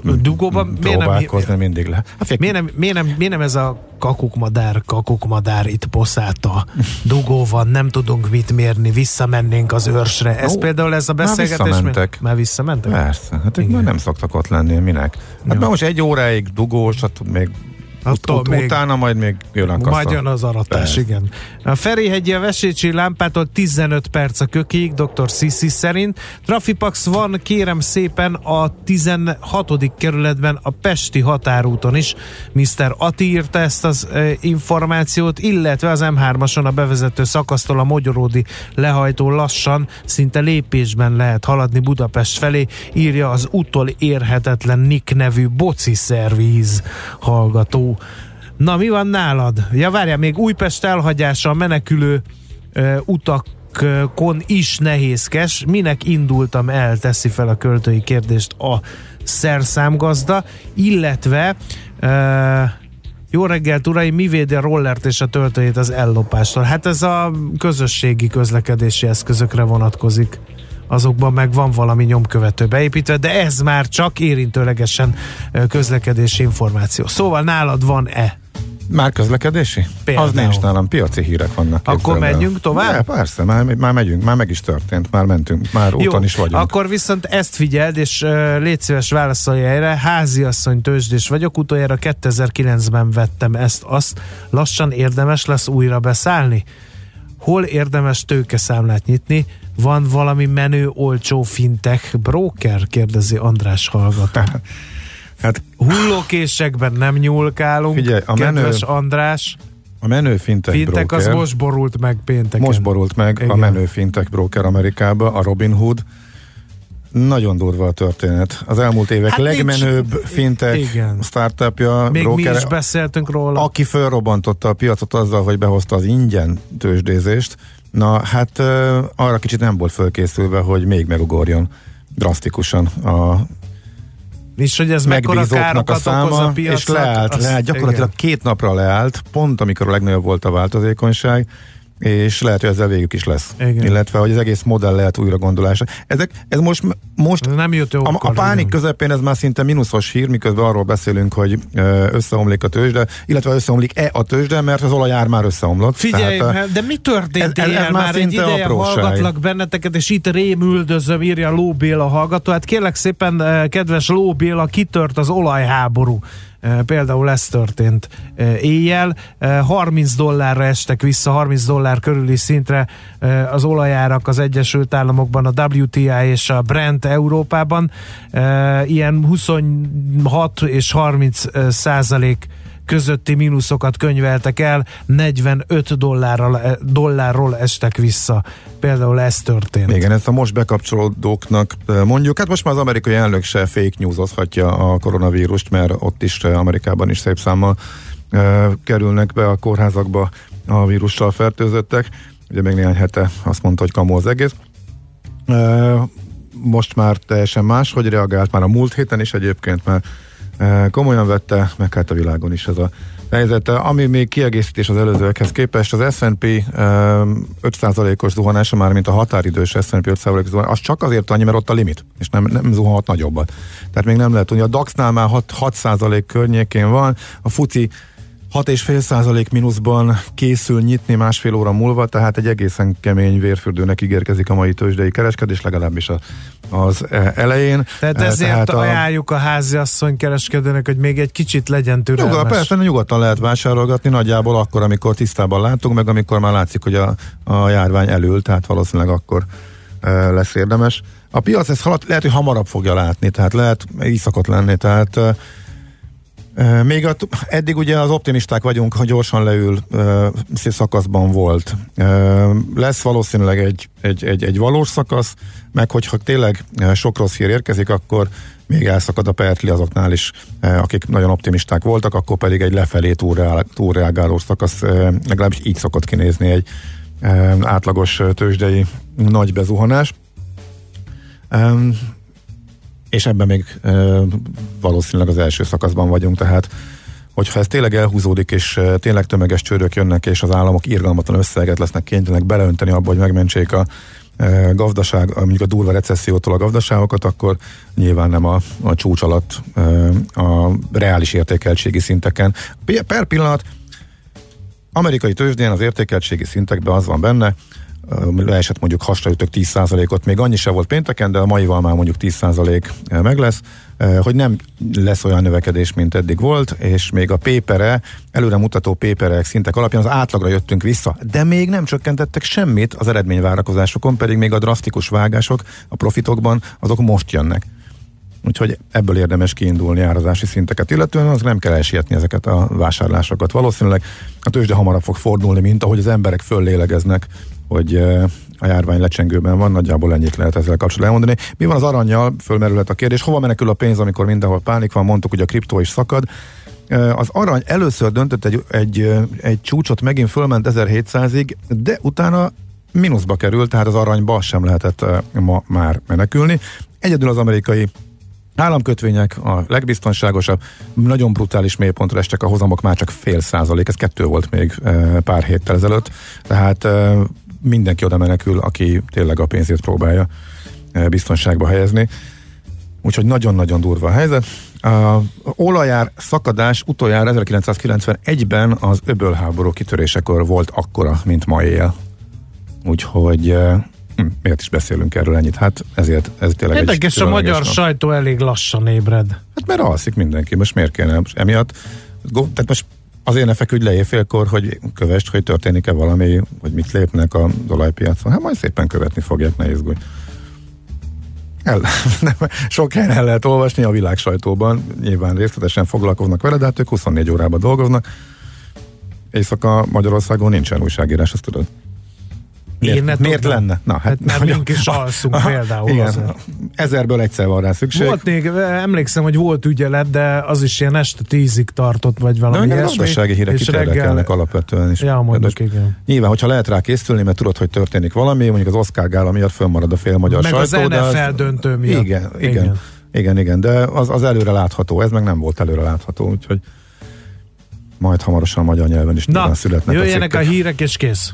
Hát, a dugóban miért nem, Próbálkozni mindig le. Hát, miért, nem, miért, nem, miért nem ez a kakukmadár, kakukmadár itt poszáta dugó van, nem tudunk mit mérni, visszamennénk az őrsre. Ez Ó, például ez a már beszélgetés. visszamentek. Már visszamentek? Persze, hát ők már nem szoktak ott lenni, minek? Hát már most egy óráig dugós, hát még Attól ut- még- utána majd még jön a. Majd jön az aratás, Persze. igen. A Ferihegyi a Vesécsi lámpától 15 perc a kökéig, dr. Sissi szerint. Trafipax van, kérem szépen, a 16. kerületben a Pesti határúton is. Mr. Ati írta ezt az e, információt, illetve az M3-ason a bevezető szakasztól a Magyaródi lehajtó lassan, szinte lépésben lehet haladni Budapest felé, írja az utol érhetetlen Nick nevű boci szervíz hallgató. Na, mi van nálad? Ja, várjál, még Újpest elhagyása a menekülő uh, utakon is nehézkes. Minek indultam el, teszi fel a költői kérdést a szerszámgazda, illetve uh, jó reggelt, uraim, mi védi a rollert és a töltőjét az ellopástól? Hát ez a közösségi közlekedési eszközökre vonatkozik. Azokban meg van valami nyomkövető beépítve, de ez már csak érintőlegesen közlekedési információ. Szóval nálad van-e? Már közlekedési? Például. Az nincs nálam, piaci hírek vannak. Akkor menjünk tovább? Ne, persze, már, már megyünk, már meg is történt, már mentünk, már Jó, úton is vagyunk. akkor viszont ezt figyeld, és uh, légy szíves válaszolj erre. Háziasszony tőzsdés vagyok, utoljára 2009-ben vettem ezt, azt. Lassan érdemes lesz újra beszállni? Hol érdemes tőkeszámlát nyitni? Van valami menő, olcsó fintech broker? Kérdezi András hallgató. hát, Hullókésekben nem nyúlkálunk, Figyelj, a kedves menő- András. A menő fintech, Fintech az broker, most borult meg pénteken. most borult meg Igen. a menő fintech broker Amerikába, a Robinhood. Nagyon durva a történet. Az elmúlt évek Hát hát nincs- legmenőbb fintech Igen. startupja, Még broker, mi is beszéltünk róla. aki fölrobbantotta a piacot azzal, hogy behozta az ingyen tőzsdézést, na hát arra kicsit nem volt fölkészülve, hogy még megugorjon drasztikusan a És hogy ez mekkora a károkat okoz a száma, piacnak. és leállt, azt- leállt, gyakorlatilag két napra leállt, pont amikor a legnagyobb volt a változékonyság, és lehet, hogy ezzel végük is lesz. Igen. Illetve, hogy az egész modell lehet újra gondolása. Ezek, ez most, most nem jött a, a pánik közepén ez már szinte mínuszos hír, miközben arról beszélünk, hogy összeomlik a tőzsde, illetve összeomlik-e a tőzsde, mert az olajár már összeomlott. Figyelj, Tehát, hát, de mi történt ez- ez- ez már egy ideje apróság. hallgatlak benneteket, és itt rémüldözöm, írja Ló Béla hallgató. Hát kérlek szépen, eh, kedves Ló Béla, kitört az olajháború. Például ez történt éjjel. Eh, 30 dollárra estek vissza, 30 dollár körüli szintre az olajárak az Egyesült Államokban, a WTI és a Brent Európában. Ilyen 26 és 30 eh, százalék közötti mínuszokat könyveltek el, 45 dollárral, dollárról estek vissza. Például ez történt. Igen, ezt a most bekapcsolódóknak mondjuk, hát most már az amerikai elnök se fake newsozhatja a koronavírust, mert ott is Amerikában is szép számmal ö, kerülnek be a kórházakba a vírussal fertőzöttek. Ugye még néhány hete azt mondta, hogy kamu az egész. Ö, most már teljesen más, hogy reagált már a múlt héten is egyébként, mert komolyan vette, meg hát a világon is ez a helyzet. Ami még kiegészítés az előzőekhez képest, az S&P ö, 5%-os zuhanása már, mint a határidős S&P 5%-os zuhanás, az csak azért annyi, mert ott a limit, és nem, nem zuhanhat nagyobbat. Tehát még nem lehet tudni. A DAX-nál már 6, 6% környékén van, a FUCI 6,5% mínuszban készül nyitni másfél óra múlva, tehát egy egészen kemény vérfürdőnek ígérkezik a mai tőzsdei kereskedés, legalábbis a, az eh, elején. Tehát Eh, ezért tehát a- ajánljuk a háziasszony kereskedőnek, hogy még egy kicsit legyen türelmes. Nyugodtan, persze, nyugodtan lehet vásárolgatni, nagyjából akkor, amikor tisztában látunk, meg amikor már látszik, hogy a, a járvány elül, tehát valószínűleg akkor e, lesz érdemes. A piac ezt halad, lehet, hogy hamarabb fogja látni, tehát lehet így szokott lenni, tehát e, e, még a, eddig ugye az optimisták vagyunk, hogy gyorsan leül szakaszban volt. Lesz valószínűleg egy, egy, egy, egy valós szakasz, meg hogyha tényleg sok rossz hír érkezik, akkor még elszakad a pertli azoknál is, akik nagyon optimisták voltak, akkor pedig egy lefelé túlreagáló szakasz, legalábbis így szokott kinézni egy átlagos tőzsdei nagy bezuhanás. És ebben még eh, valószínűleg az első szakaszban vagyunk, tehát hogyha ez tényleg elhúzódik, és tényleg tömeges csődök jönnek, és az államok irgalmatlan összeget lesznek kénytelenek beleönteni abba, hogy megmentsék a gazdaság, mondjuk a durva recessziótól a gazdaságokat, akkor nyilván nem a, a csúcs alatt a reális értékeltségi szinteken. Per pillanat amerikai tőzsdén az értékeltségi szintekben az van benne, ö, leesett mondjuk hasraütök 10%-ot, még annyi se volt pénteken, de a maival már mondjuk 10% meg lesz, hogy nem lesz olyan növekedés, mint eddig volt, és még a pépere, előre mutató péperek szintek alapján az átlagra jöttünk vissza, de még nem csökkentettek semmit az eredményvárakozásokon, pedig még a drasztikus vágások a profitokban, azok most jönnek. Úgyhogy ebből érdemes kiindulni árazási szinteket, illetően az nem kell elsietni ezeket a vásárlásokat. Valószínűleg a tőzsde hamarabb fog fordulni, mint ahogy az emberek föllélegeznek, hogy a járvány lecsengőben van, nagyjából ennyit lehet ezzel kapcsolatban elmondani. Mi van az aranyjal? Fölmerülhet a kérdés. Hova menekül a pénz, amikor mindenhol pánik van? Mondtuk, hogy a kriptó is szakad. Az arany először döntött egy, egy, egy csúcsot, megint fölment 1700-ig, de utána mínuszba került, tehát az aranyba sem lehetett eh, ma már menekülni. Egyedül az amerikai Államkötvények a legbiztonságosabb, nagyon brutális mélypontra estek a hozamok, már csak fél százalék, ez kettő volt még pár héttel ezelőtt, tehát mindenki oda menekül, aki tényleg a pénzét próbálja e, biztonságba helyezni. Úgyhogy nagyon-nagyon durva a helyzet. A olajár szakadás utoljára 1991-ben az öbölháború kitörésekor volt akkora, mint ma éjjel. Úgyhogy eh, hm, miért is beszélünk erről ennyit? Hát ezért ez tényleg Érdekes, a magyar nap. sajtó elég lassan ébred. Hát mert alszik mindenki, most miért kéne? Emiatt, tehát most azért ne feküdj le éjfélkor, hogy kövest, hogy történik-e valami, hogy mit lépnek a olajpiacon. Hát majd szépen követni fogják, ne izgulj. El, nem, sok helyen el lehet olvasni a világ sajtóban, nyilván részletesen foglalkoznak vele, de hát ők 24 órában dolgoznak. Éjszaka Magyarországon nincsen újságírás, azt tudod. Miért, Én ne miért tudom. lenne? Na, Hát mert nagyon- mink is alszunk például Igen, azért. ezerből egyszer van rá szükség. Volt még, emlékszem, hogy volt ügyelet, de az is ilyen este tízig tartott, vagy valami engem ilyesmi. gazdasági hírek és érdekelnek alapvetően is. Ja, mondjuk, most igen. Nyilván, hogyha lehet rá készülni, mert tudod, hogy történik valami, mondjuk az Oscar gála miatt fönnmarad a fél magyar Meg az sajtó. de NFL döntő miatt. Igen, igen, Igen. igen, igen, de az, az előre látható, ez meg nem volt előre látható, úgyhogy majd hamarosan magyar nyelven is Na, születnek jöjjenek a cikkek. hírek, és kész.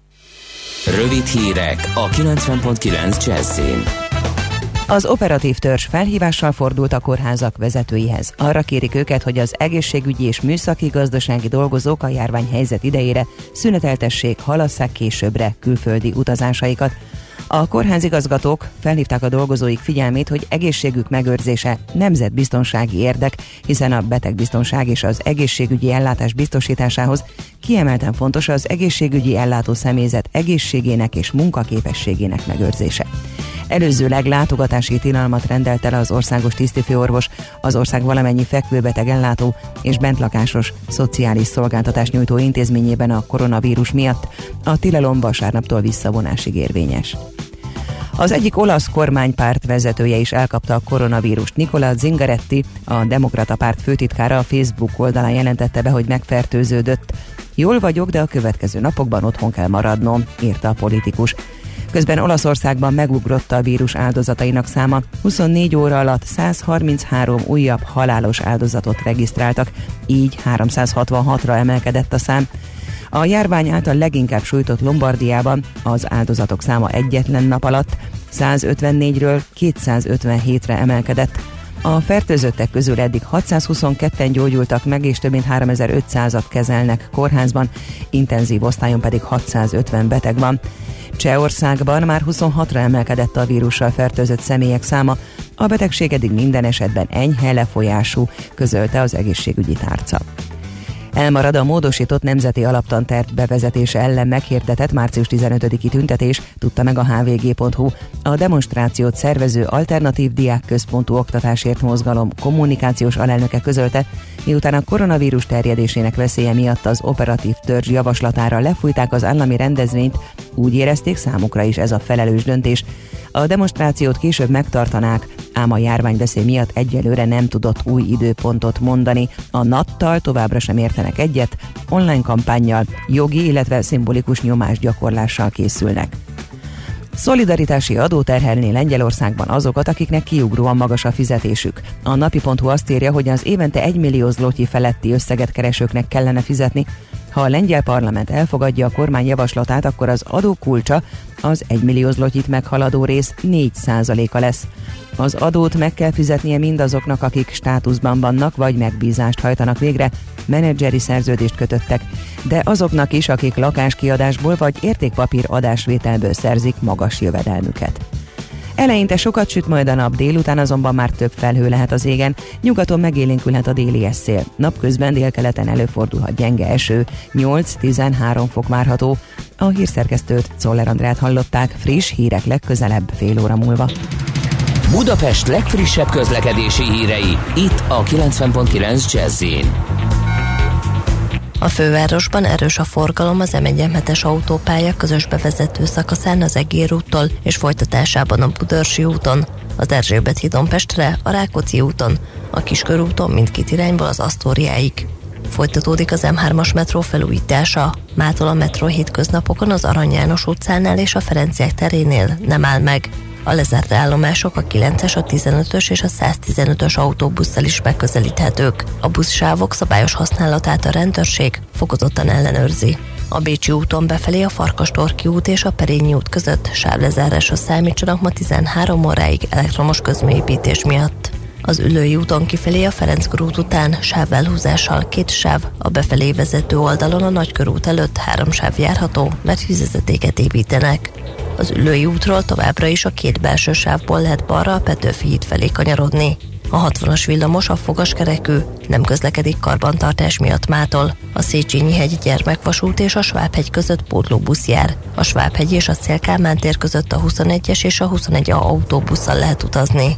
Rövid hírek a 90.9 Jazzin. Az operatív törzs felhívással fordult a kórházak vezetőihez. Arra kérik őket, hogy az egészségügyi és műszaki gazdasági dolgozók a járványhelyzet idejére szüneteltessék, halasszák későbbre külföldi utazásaikat. A kórházigazgatók felhívták a dolgozóik figyelmét, hogy egészségük megőrzése nemzetbiztonsági érdek, hiszen a betegbiztonság és az egészségügyi ellátás biztosításához kiemelten fontos az egészségügyi ellátó személyzet egészségének és munkaképességének megőrzése. Előzőleg látogatási tilalmat rendelt el az országos tisztifőorvos, az ország valamennyi fekvőbeteg ellátó és bentlakásos szociális szolgáltatás nyújtó intézményében a koronavírus miatt. A tilalom vasárnaptól visszavonásig érvényes. Az egyik olasz kormánypárt vezetője is elkapta a koronavírust. Nicola Zingaretti, a Demokrata párt főtitkára a Facebook oldalán jelentette be, hogy megfertőződött. Jól vagyok, de a következő napokban otthon kell maradnom, írta a politikus. Közben Olaszországban megugrott a vírus áldozatainak száma. 24 óra alatt 133 újabb halálos áldozatot regisztráltak, így 366-ra emelkedett a szám. A járvány által leginkább sújtott Lombardiában az áldozatok száma egyetlen nap alatt 154-ről 257-re emelkedett. A fertőzöttek közül eddig 622-en gyógyultak meg, és több mint 3500-at kezelnek kórházban, intenzív osztályon pedig 650 beteg van. Csehországban már 26-ra emelkedett a vírussal fertőzött személyek száma, a betegség eddig minden esetben enyhe lefolyású, közölte az egészségügyi tárca. Elmarad a módosított nemzeti alaptanterv bevezetése ellen meghirdetett március 15-i tüntetés, tudta meg a hvg.hu. A demonstrációt szervező alternatív diákközpontú oktatásért mozgalom kommunikációs alelnöke közölte, miután a koronavírus terjedésének veszélye miatt az operatív törzs javaslatára lefújták az állami rendezvényt, úgy érezték számukra is ez a felelős döntés. A demonstrációt később megtartanák, ám a járványveszély miatt egyelőre nem tudott új időpontot mondani. A nattal továbbra sem értenek egyet, online kampányjal, jogi, illetve szimbolikus nyomásgyakorlással készülnek. Szolidaritási adó terhelné Lengyelországban azokat, akiknek kiugróan magas a fizetésük. A napi.hu azt írja, hogy az évente 1 millió zlotyi feletti összeget keresőknek kellene fizetni. Ha a lengyel parlament elfogadja a kormány javaslatát, akkor az adó kulcsa az 1 millió zlotyit meghaladó rész 4%-a lesz. Az adót meg kell fizetnie mindazoknak, akik státuszban vannak, vagy megbízást hajtanak végre, menedzseri szerződést kötöttek, de azoknak is, akik lakáskiadásból vagy értékpapír adásvételből szerzik magas jövedelmüket. Eleinte sokat süt majd a nap, délután azonban már több felhő lehet az égen, nyugaton megélénkülhet a déli szél. Napközben délkeleten előfordulhat gyenge eső, 8-13 fok várható. A hírszerkesztőt Czoller Andrát hallották, friss hírek legközelebb fél óra múlva. Budapest legfrissebb közlekedési hírei, itt a 90.9 jazz A fővárosban erős a forgalom az M1 autópálya közös bevezető szakaszán az Egér úttól és folytatásában a Budörsi úton, az Erzsébet hídon Pestre, a Rákóczi úton, a Kiskörúton mindkét irányból az Asztóriáig. Folytatódik az M3-as metró felújítása. Mától a metró hétköznapokon az Arany János utcánál és a Ferenciek terénél nem áll meg. A lezárt állomások a 9-es, a 15-ös és a 115-ös autóbusszal is megközelíthetők. A buszsávok szabályos használatát a rendőrség fokozottan ellenőrzi. A Bécsi úton befelé a Farkastorki út és a Perényi út között sávlezárásra számítsanak ma 13 óráig elektromos közműépítés miatt. Az Ülői úton kifelé a Ferenc körút után sávelhúzással két sáv, a befelé vezető oldalon a Nagykörút előtt három sáv járható, mert vízvezetéket építenek. Az Ülői útról továbbra is a két belső sávból lehet balra a Petőfi híd felé kanyarodni. A 60-as villamos a fogaskerekű, nem közlekedik karbantartás miatt mától. A Széchenyi hegy gyermekvasút és a Svábhegy között pótlóbusz jár. A Svábhegy és a Célkálmán tér között a 21-es és a 21 a autóbusszal lehet utazni.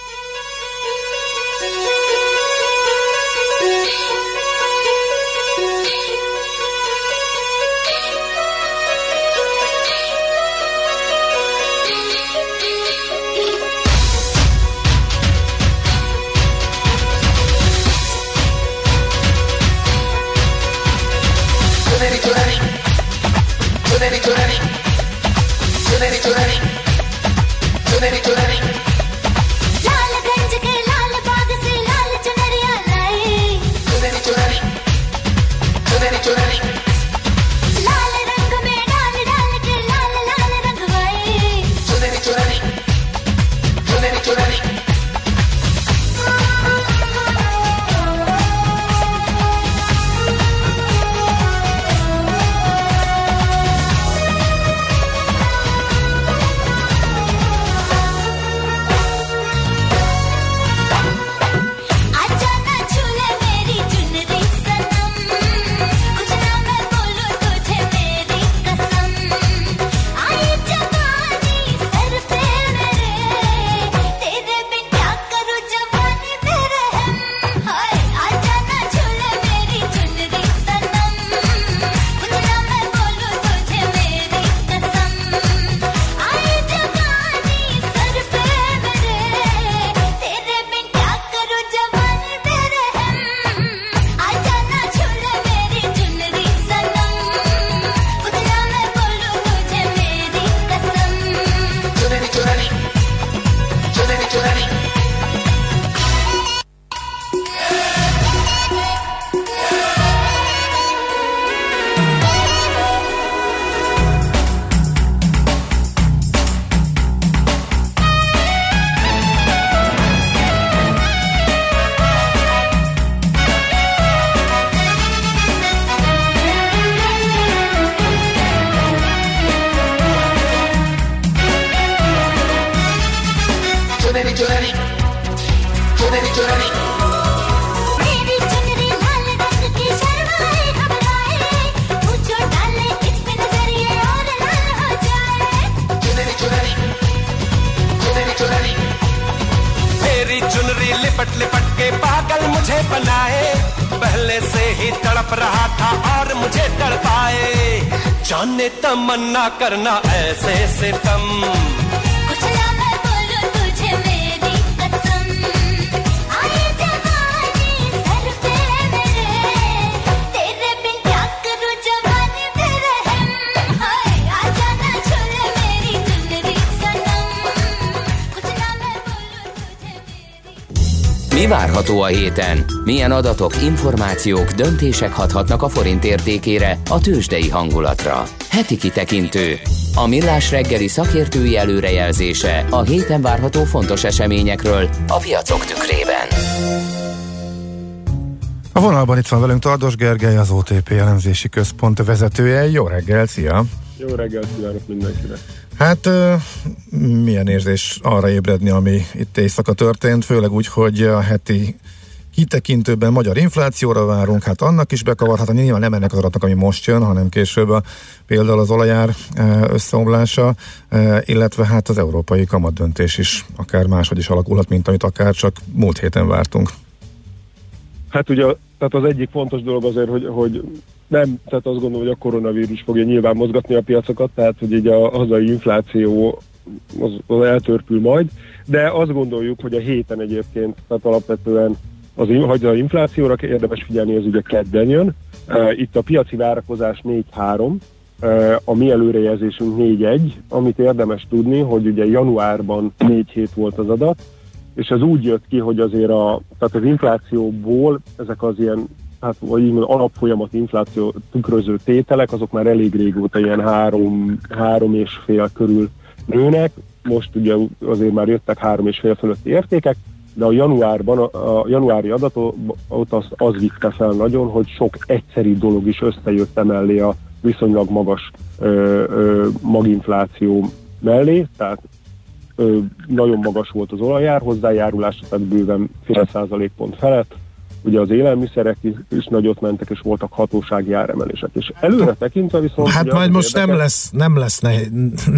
से ही तड़प रहा था और मुझे तड़पाए। जाने तमन्ना करना ऐसे से तम Mi várható a héten? Milyen adatok, információk, döntések hathatnak a forint értékére, a tőzsdei hangulatra? Heti kitekintő. A millás reggeli szakértői előrejelzése a héten várható fontos eseményekről a piacok tükrében. A vonalban itt van velünk Tardos Gergely, az OTP elemzési központ vezetője. Jó reggel, szia! Jó reggelt kívánok mindenkinek! Hát milyen érzés arra ébredni, ami itt éjszaka történt, főleg úgy, hogy a heti kitekintőben magyar inflációra várunk, hát annak is bekavarhat, nyilván nem ennek az adatnak, ami most jön, hanem később a, például az olajár összeomlása, illetve hát az európai kamatdöntés is akár máshogy is alakulhat, mint amit akár csak múlt héten vártunk. Hát ugye, tehát az egyik fontos dolog azért, hogy, hogy nem, tehát azt gondolom, hogy a koronavírus fogja nyilván mozgatni a piacokat, tehát hogy így a hazai infláció az, az eltörpül majd, de azt gondoljuk, hogy a héten egyébként, tehát alapvetően az, hogy az inflációra érdemes figyelni, ez ugye kedden jön. Uh, itt a piaci várakozás 4-3, uh, a mi előrejelzésünk 4-1, amit érdemes tudni, hogy ugye januárban 4 hét volt az adat, és ez úgy jött ki, hogy azért a, tehát az inflációból ezek az ilyen, hát vagy így mondom, alapfolyamat infláció tükröző tételek, azok már elég régóta ilyen három, három és fél körül nőnek, most ugye azért már jöttek három és fél fölötti értékek, de a januárban, a, a januári adatot az, az vitte fel nagyon, hogy sok egyszeri dolog is összejött emellé a viszonylag magas ö, ö, maginfláció mellé, tehát ö, nagyon magas volt az olajár hozzájárulása, tehát bőven fél százalékpont felett. Ugye az élelmiszerek is, nagyot mentek, és voltak hatósági áremelések. És előre tekintve viszont... Hát majd most nem érdekes- lesz, nem lesz ne,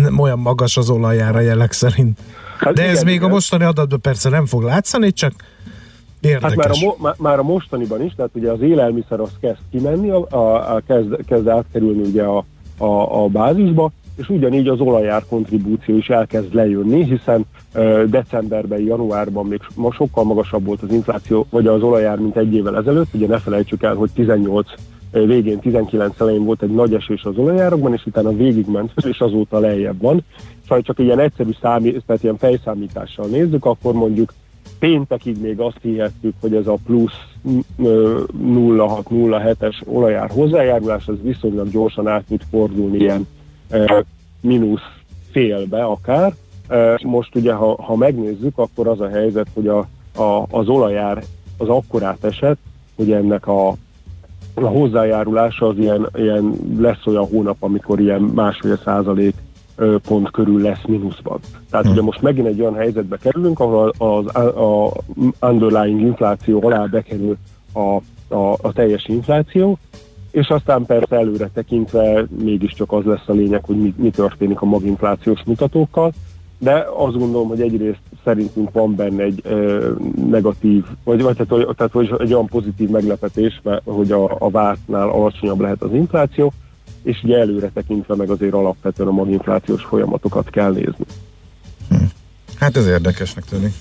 nem olyan magas az olajára jelek szerint. Hát De ez igen, még igen. a mostani adatban persze nem fog látszani, csak érdekes. Hát már a, mo- má- már a mostaniban is, tehát ugye az élelmiszer az kezd kimenni, a, a, a kezd, kezd átkerülni ugye a, a, a bázisba, és ugyanígy az olajár kontribúció is elkezd lejönni, hiszen decemberben, januárban még ma sokkal magasabb volt az infláció, vagy az olajár, mint egy évvel ezelőtt. Ugye ne felejtsük el, hogy 18 ö, végén, 19 elején volt egy nagy esés az olajárakban, és utána végigment, és azóta lejjebb van. Szóval csak ilyen egyszerű számít, tehát ilyen fejszámítással nézzük, akkor mondjuk péntekig még azt hihettük, hogy ez a plusz ö, 0,6-0,7-es olajár hozzájárulás, az viszonylag gyorsan át tud fordulni ilyen mínusz félbe akár. Most ugye, ha, ha megnézzük, akkor az a helyzet, hogy a, a, az olajár az akkorát esett, hogy ennek a, a hozzájárulása az ilyen, ilyen lesz olyan hónap, amikor ilyen másfél százalék pont körül lesz mínuszban. Tehát ugye most megint egy olyan helyzetbe kerülünk, ahol az a underlying infláció alá bekerül a, a, a teljes infláció, és aztán persze előre tekintve mégiscsak az lesz a lényeg, hogy mi, mi történik a maginflációs mutatókkal, de azt gondolom, hogy egyrészt szerintünk van benne egy ö, negatív, vagy, vagy tehát, hogy- tehát hogy egy olyan pozitív meglepetés, mert, hogy a, a vártnál alacsonyabb lehet az infláció, és ugye előre tekintve meg azért alapvetően a maginflációs folyamatokat kell nézni. Hát ez érdekesnek tűnik.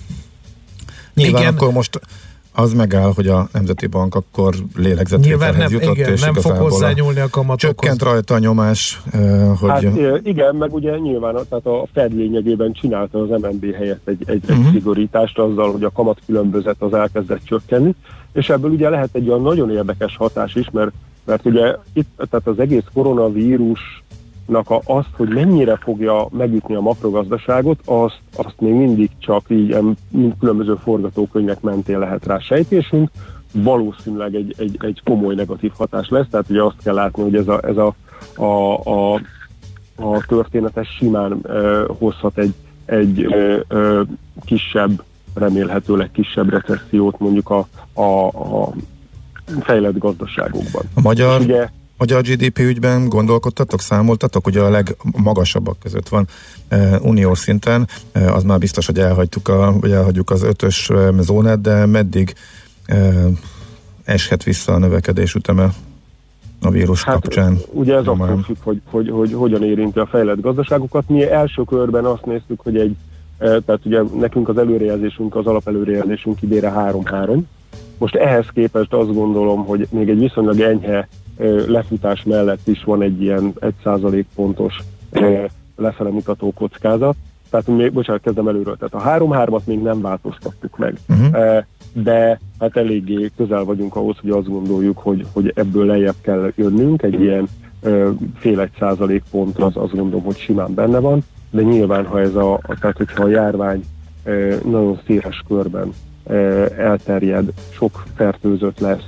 Nyilván Igen. akkor most az megáll, hogy a Nemzeti Bank akkor Nyilván lélegzetvételhez nem, jutott, igen, és nem fog hozzányúlni a kamatokhoz. Csökkent rajta a nyomás, eh, hogy Hát ö, igen, meg ugye nyilván a- tehát a Fed lényegében csinálta az MNB helyett egy, egy, egy Mhm. szigorítást azzal, hogy a kamatkülönbözet az elkezdett csökkenni, és ebből ugye lehet egy olyan nagyon érdekes hatás is, mert, mert ugye itt tehát az egész koronavírusnak a, azt, hogy mennyire fogja megütni a makrogazdaságot, azt, azt még mindig csak így em, mind különböző forgatókönyvek mentén lehet rá sejtésünk, valószínűleg egy, egy, egy komoly negatív hatás lesz, tehát ugye azt kell látni, hogy ez a, ez a, a, a a történetes simán ö, hozhat egy, egy ö, ö, kisebb, remélhetőleg kisebb recessziót mondjuk a, a, a fejlett gazdaságokban. a magyar, És ugye magyar GDP ügyben gondolkodtatok, számoltatok? Ugye a legmagasabbak között van eh, uniós szinten, eh, az már biztos, hogy elhagytuk a, vagy elhagyjuk az ötös eh, zónát, de meddig eh, eshet vissza a növekedés üteme a vírus Hát, kapcsán? ugye ez Nyomán. attól függ, hogy, hogy, hogy hogyan érinti a fejlett gazdaságokat. Mi első körben azt néztük, hogy egy, eh, tehát ugye nekünk az előrejelzésünk, az alapelőrejelzésünk idére 3-3. Most ehhez képest azt gondolom, hogy még egy viszonylag enyhe lefutás mellett is van egy ilyen 1% pontos lefele mutató kockázat. Tehát még, bocsánat, kezdem előről. Tehát a 3-3-at még nem változtattuk meg. Uh-huh. De hát eléggé közel vagyunk ahhoz, hogy azt gondoljuk, hogy, hogy ebből lejjebb kell jönnünk. Egy ilyen fél egy százalék pont az azt gondolom, hogy simán benne van. De nyilván, ha ez a, tehát hogyha a járvány nagyon széles körben elterjed, sok fertőzött lesz,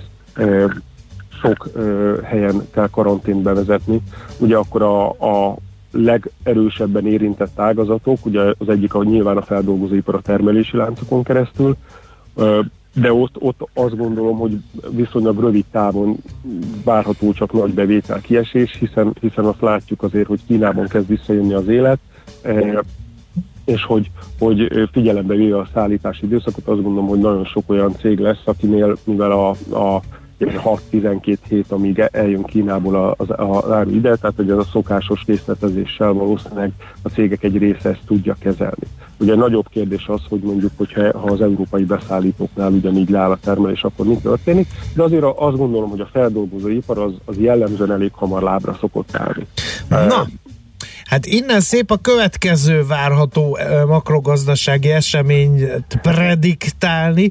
sok ö, helyen kell karantént bevezetni, ugye akkor a, a legerősebben érintett ágazatok, ugye az egyik a nyilván a feldolgozóipar a termelési láncokon keresztül, ö, de ott, ott azt gondolom, hogy viszonylag rövid távon várható csak nagy bevétel kiesés, hiszen, hiszen azt látjuk azért, hogy Kínában kezd visszajönni az élet, és hogy, hogy figyelembe véve a szállítási időszakot, azt gondolom, hogy nagyon sok olyan cég lesz, akinél, mivel a, a 6-12 hét, amíg eljön Kínából az, az áru ide, tehát hogy az a szokásos részletezéssel valószínűleg a cégek egy része ezt tudja kezelni. Ugye nagyobb kérdés az, hogy mondjuk, hogyha ha az európai beszállítóknál ugyanígy leáll a termelés, akkor mi történik, de azért azt gondolom, hogy a feldolgozóipar az, az jellemzően elég hamar lábra szokott állni. Na, hát innen szép a következő várható makrogazdasági eseményt prediktálni,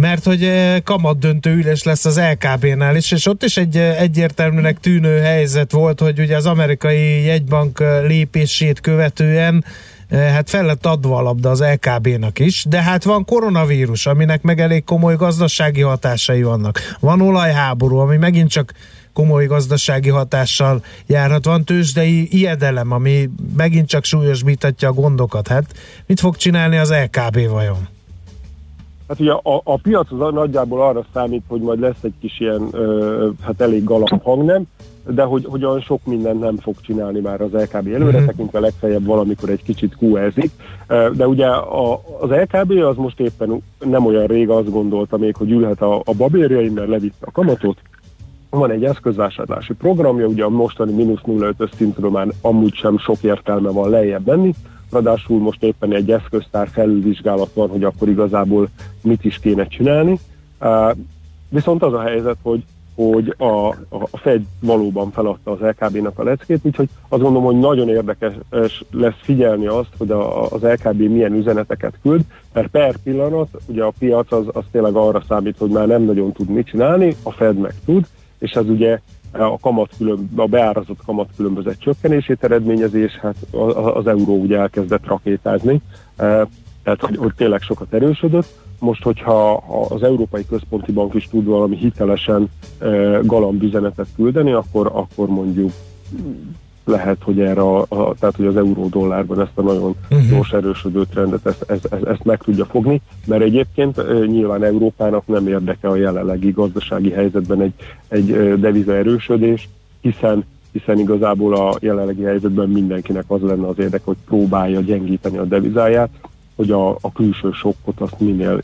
mert hogy eh, kamatdöntő ülés lesz az LKB-nál is, és ott is egy eh, egyértelműnek tűnő helyzet volt, hogy ugye az amerikai jegybank eh, lépését követően hát fel lett adva a labda az LKB-nak is, de hát van koronavírus, aminek meg elég komoly gazdasági hatásai vannak. Van olajháború, ami megint csak komoly gazdasági hatással járhat. Van tőzsdei ijedelem, ami megint csak súlyosbítatja a gondokat. Hát mit fog csinálni az LKB vajon? Hát ugye a, a piac az nagyjából arra számít, hogy majd lesz egy kis ilyen, ö, hát elég galap hangnem, de hogy, hogy olyan sok mindent nem fog csinálni már az LKB előre, Mhm. tekintve legfeljebb valamikor egy kicsit QE-zik. Ö, De ugye a, az LKB az most éppen nem olyan rég azt gondolta még, hogy ülhet a, a babérjain, mert levitte a kamatot, van egy eszközvásárlási programja, ugye a mostani mínusz 0,5 szintről már amúgy sem sok értelme van lejjebb menni, ráadásul most éppen egy eszköztár felülvizsgálat van, hogy akkor igazából mit is kéne csinálni. Viszont az a helyzet, hogy hogy a, a Fed valóban feladta az LKB-nak a leckét, úgyhogy azt gondolom, hogy nagyon érdekes lesz figyelni azt, hogy a, az LKB milyen üzeneteket küld, mert per pillanat ugye a piac az, az tényleg arra számít, hogy már nem nagyon tud mit csinálni, a Fed meg tud, és ez ugye a, kamat külön, a beárazott kamat különbözet csökkenését eredményezi, és hát az euró ugye elkezdett rakétázni, Eh, tehát hogy, hogy tényleg sokat erősödött. Most, hogyha ha az Európai Központi Bank is tud valami hitelesen eh, galamb küldeni, akkor, akkor mondjuk lehet, hogy erre a, a, tehát hogy az euró-dollárban ezt a nagyon Mhm. gyors erősödő trendet ezt, ezt, ezt, ezt meg tudja fogni, mert egyébként nyilván Európának nem érdeke a jelenlegi gazdasági helyzetben egy, egy deviza erősödés, hiszen hiszen igazából a jelenlegi helyzetben mindenkinek az lenne az érdeke, hogy próbálja gyengíteni a devizáját, hogy a, a külső sokkot azt minél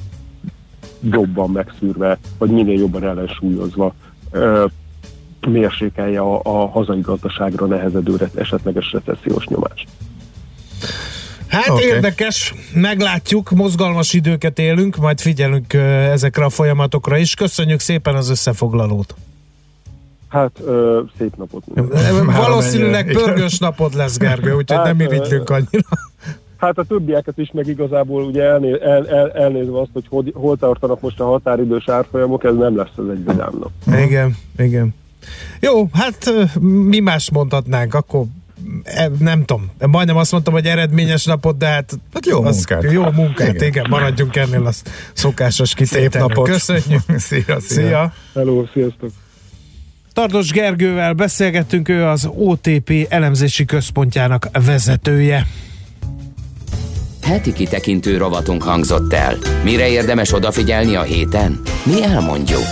jobban megszűrve, vagy minél jobban ellensúlyozva mérsékelje a, a hazai gazdaságra nehezedő esetleges recessziós nyomást. Hát okay. érdekes, meglátjuk, mozgalmas időket élünk, majd figyelünk ezekre a folyamatokra is. Köszönjük szépen az összefoglalót. Hát ö, szép napot! Valószínűleg pörgős napod lesz, Gergő, úgyhogy Hát, nem irigylünk annyira. Hát a többieket is meg igazából ugye elné, el, el, elnézve azt, hogy hol, hol tartanak most a határidős árfolyamok, ez nem lesz az egy vidám nap. Igen, igen. Jó, hát mi más mondhatnánk, akkor e, nem tudom, majdnem azt mondtam, hogy eredményes napot, de hát, Hát jó az, munkát. Jó munkát, igen. Igen. maradjunk ennél a szokásos kitételnél. napot. Köszönjük. szia, szia. Szia. Hello, sziasztok. Tardos Gergővel beszélgettünk, ő az OTP elemzési központjának vezetője. Heti kitekintő rovatunk hangzott el. Mire érdemes odafigyelni a héten? Mi elmondjuk.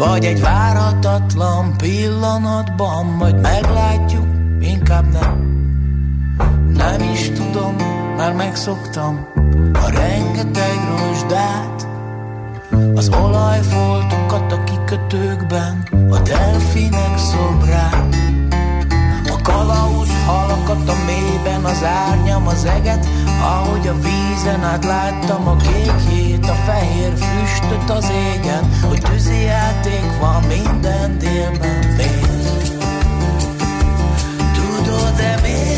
Vagy egy várhatatlan pillanatban Majd meglátjuk, inkább nem. Nem is tudom, már megszoktam A rengeteg rozsdát Az olajfoltokat a kikötőkben A delfinek szobrát a kalauz halakat a mélyben, az árnyam, az eget, ahogy a vízen át láttam a kékjét, a fehér füstöt az égen, hogy tűzi játék van minden délben. Miért? Tudod-e miért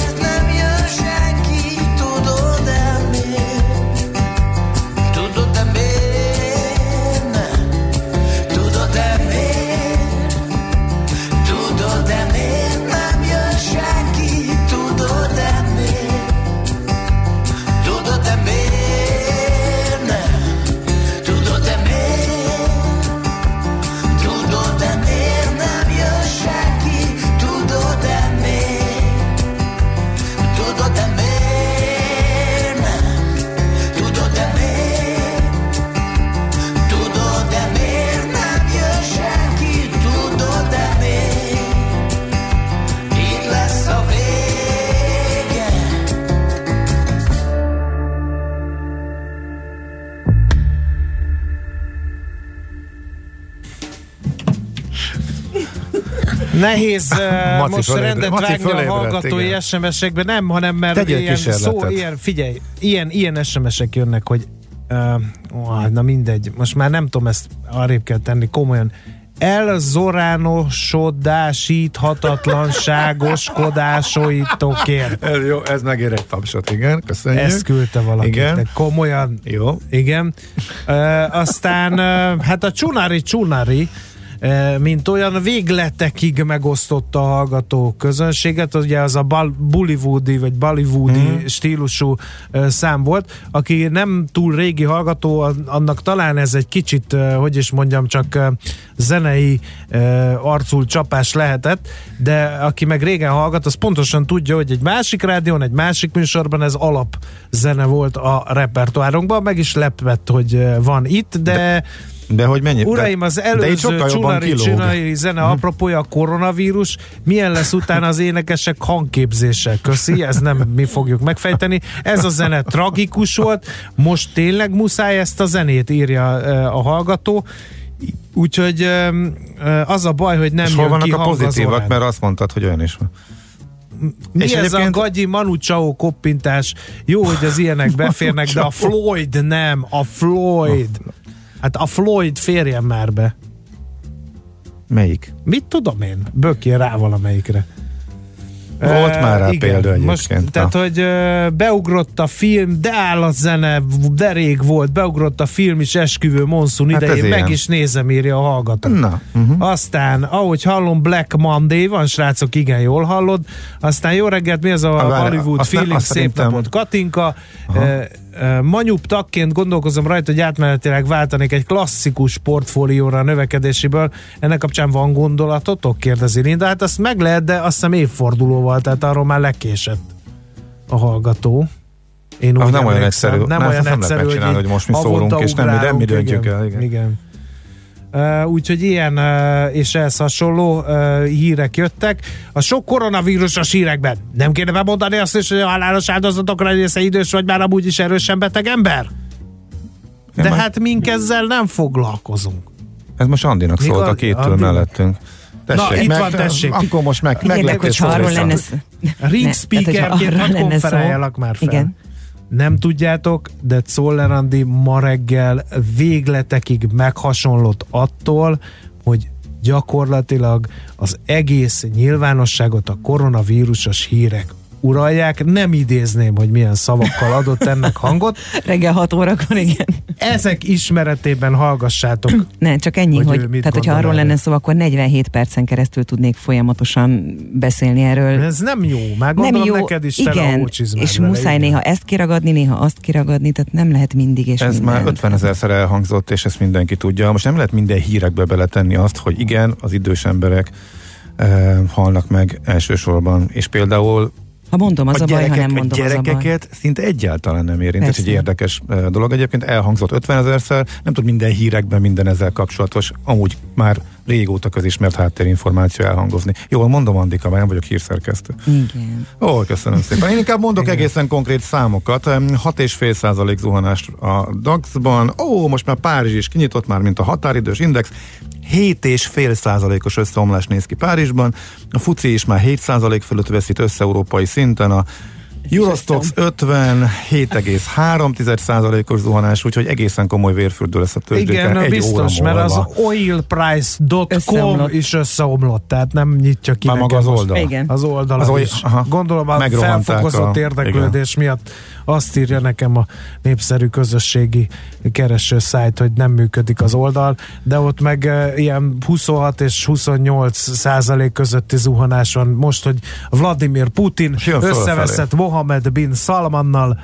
Nehéz uh, most fölébredt- rendet Maci vágni a fölébredt, hallgatói igen. SMS-ekben, nem, hanem mert Tegyél ilyen kísérletet. szó, ilyen, figyelj, ilyen, ilyen SMS-ek jönnek, hogy uh, ó, na mindegy, most már nem tudom ezt arrébb kell tenni, komolyan elzoránosodásíthatatlanságoskodásaitok Ez jó, ez megér egy tapsot, igen, köszönjük. Ezt küldte valaki. Igen. De komolyan. Jó. Igen. Ö, aztán, ö, hát a Csunari ö, mint olyan végletekig megosztotta a hallgató közönséget, ugye az a bal, Bollywoodi vagy Bollywoodi mm. stílusú szám volt. Aki nem túl régi hallgató, an- annak talán ez egy kicsit, hogy is mondjam, csak zenei arcul csapás lehetett, de aki meg régen hallgat, az pontosan tudja, hogy egy másik rádión, egy másik műsorban ez alap zene volt a repertoárunkban, meg is lepett, hogy van itt, de, de de hogy mennyi? Uraim, az előző Csunari. Csunari zene apropója a koronavírus, milyen lesz utána az énekesek hangképzése? Köszi, ez nem mi fogjuk megfejteni. Ez a zene tragikus volt, most tényleg muszáj ezt a zenét írja a hallgató, úgyhogy az a baj, hogy nem És hol vannak ki a pozitívak, mert azt mondtad, hogy olyan is van. Mi És ez egyébként- a gagyi Manu Chao koppintás? Jó, hogy az ilyenek beférnek, de a Floyd nem, a Floyd. Hát a Floyd férjen már be. Melyik? Mit tudom én? Bökjél rá valamelyikre. Volt már rá igen, példa Most, egyébként, tehát, na. hogy beugrott a film, de áll a zene, de rég volt, beugrott a film is esküvő monszun Hát idején, meg ilyen. is nézem, írja a hallgató. Na, uh-huh. Aztán, ahogy hallom, Black Monday van, srácok, igen, jól hallod. Aztán jó reggelt, mi az a várj, Hollywood nem- feeling, szép napot, Katinka. E, e, Manyup tagként gondolkozom rajta, hogy átmenetileg váltanék egy klasszikus portfólióra a növekedésiből. Ennek kapcsán van gondolatotok? Kérdezi Linda. Hát azt meg lehet, de azt hiszem évfordulóval, tehát arról már lekésett a hallgató. Én úgy nem olyan egyszerű. Nem Nem, olyan nem egyszerű, megcsinálni, így hogy most mi szólunk, és nem mi- nem mi ugrálunk, döntjük igen, el, igen. igen. Uh, úgyhogy ilyen uh, és ehhez hasonló uh, hírek jöttek. A sok koronavírusos hírekben nem kéne bemondani azt is, hogy a halálos áldozatokra része idős vagy már amúgy is erősen beteg ember? De már- hát mink ezzel nem foglalkozunk. Ez most Andinak szólt, Igaz? aki itt ül Andinak? mellettünk. Tessék, Na, itt meg- van, tessék. akkor most meg- Igen, de meglepő hogyha arról lenne lesz. szó- Ring speakerként konferáljalak már fel. Igen. Nem tudjátok, de Czoller Andi ma reggel végletekig meghasonlott attól, hogy gyakorlatilag az egész nyilvánosságot a koronavírusos hírek uralják. Nem idézném, hogy milyen szavakkal adott ennek hangot. Reggel 6 órakor, igen. Ezek ismeretében hallgassátok. Ne, csak ennyi, Hogy hogy, tehát hogyha gondol arról erről. lenne szó, akkor 47 percen keresztül tudnék folyamatosan beszélni erről. Ez nem jó, már gondolom neked is tele a igen, és vele, muszáj igen. néha ezt kiragadni, néha azt kiragadni, tehát nem lehet mindig és Ez minden. már 50 ezerszer elhangzott, és ezt mindenki tudja. Most nem lehet minden hírekbe beletenni azt, hogy igen, az idős emberek e, halnak meg elsősorban, és például Ha mondom, az a, baj, ha nem mondom, a az a gyerekeket szinte egyáltalán nem érint. Ez Persze. egy érdekes dolog. Egyébként elhangzott 50 ezerszer, nem tud minden hírekben minden ezzel kapcsolatos, amúgy már régóta közismert háttérinformáció elhangozni. Jól mondom, Andika, mert nem vagyok hírszerkesztő. Igen. Ó, köszönöm szépen. Én inkább mondok egészen konkrét számokat. Em, 6,5% zuhanás a DAX-ban. Ó, most már Párizs is kinyitott már, mint a határidős index. 7,5%-os összeomlás néz ki Párizsban. A FUCI is már 7% fölött veszít össze-európai szinten. A Eurostox 50, 7,3%-os zuhanás, úgyhogy egészen komoly vérfürdő lesz a tőzsdéken Igen, egy biztos, óra mert az oilprice.com is összeomlott, tehát nem nyitja ki Már maga az oldal. Igen. Az oldal Az oly- is. aha. Gondolom a felfokozott a- érdeklődés miatt azt írja nekem a népszerű közösségi kereső szájt, hogy nem működik az oldal, de ott meg e, ilyen 26 és 28 százalék közötti zuhanás van. Most, hogy Vladimir Putin összeveszett Mohamed bin Salmannal,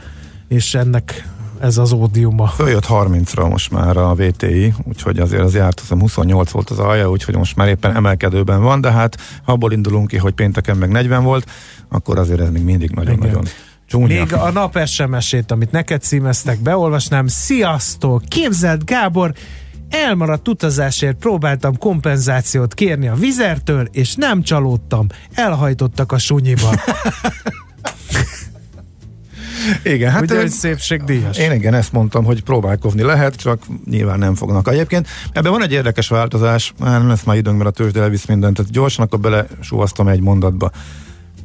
és ennek ez az ódiuma. Följött 30-ra most már a VTI, úgyhogy azért az járt, azt hiszem 28 volt az alja, úgyhogy most már éppen emelkedőben van, de hát ha abból indulunk ki, hogy pénteken meg 40 volt, akkor azért ez még mindig nagyon-nagyon csúnya. Még a nap SMS-ét, amit neked címeztek, beolvasnám. Sziasztok! Képzeld, Gábor, elmaradt utazásért próbáltam kompenzációt kérni a vizertől, és nem csalódtam. Elhajtottak a sunyiba. Igen, hát Ugye, hogy szépségdíjas. Én igen, ezt mondtam, hogy próbálkozni lehet, csak nyilván nem fognak. Egyébként ebben van egy érdekes változás, már nem lesz már időnk, mert a tőzsde elvisz mindent, tehát gyorsan akkor bele egy mondatba.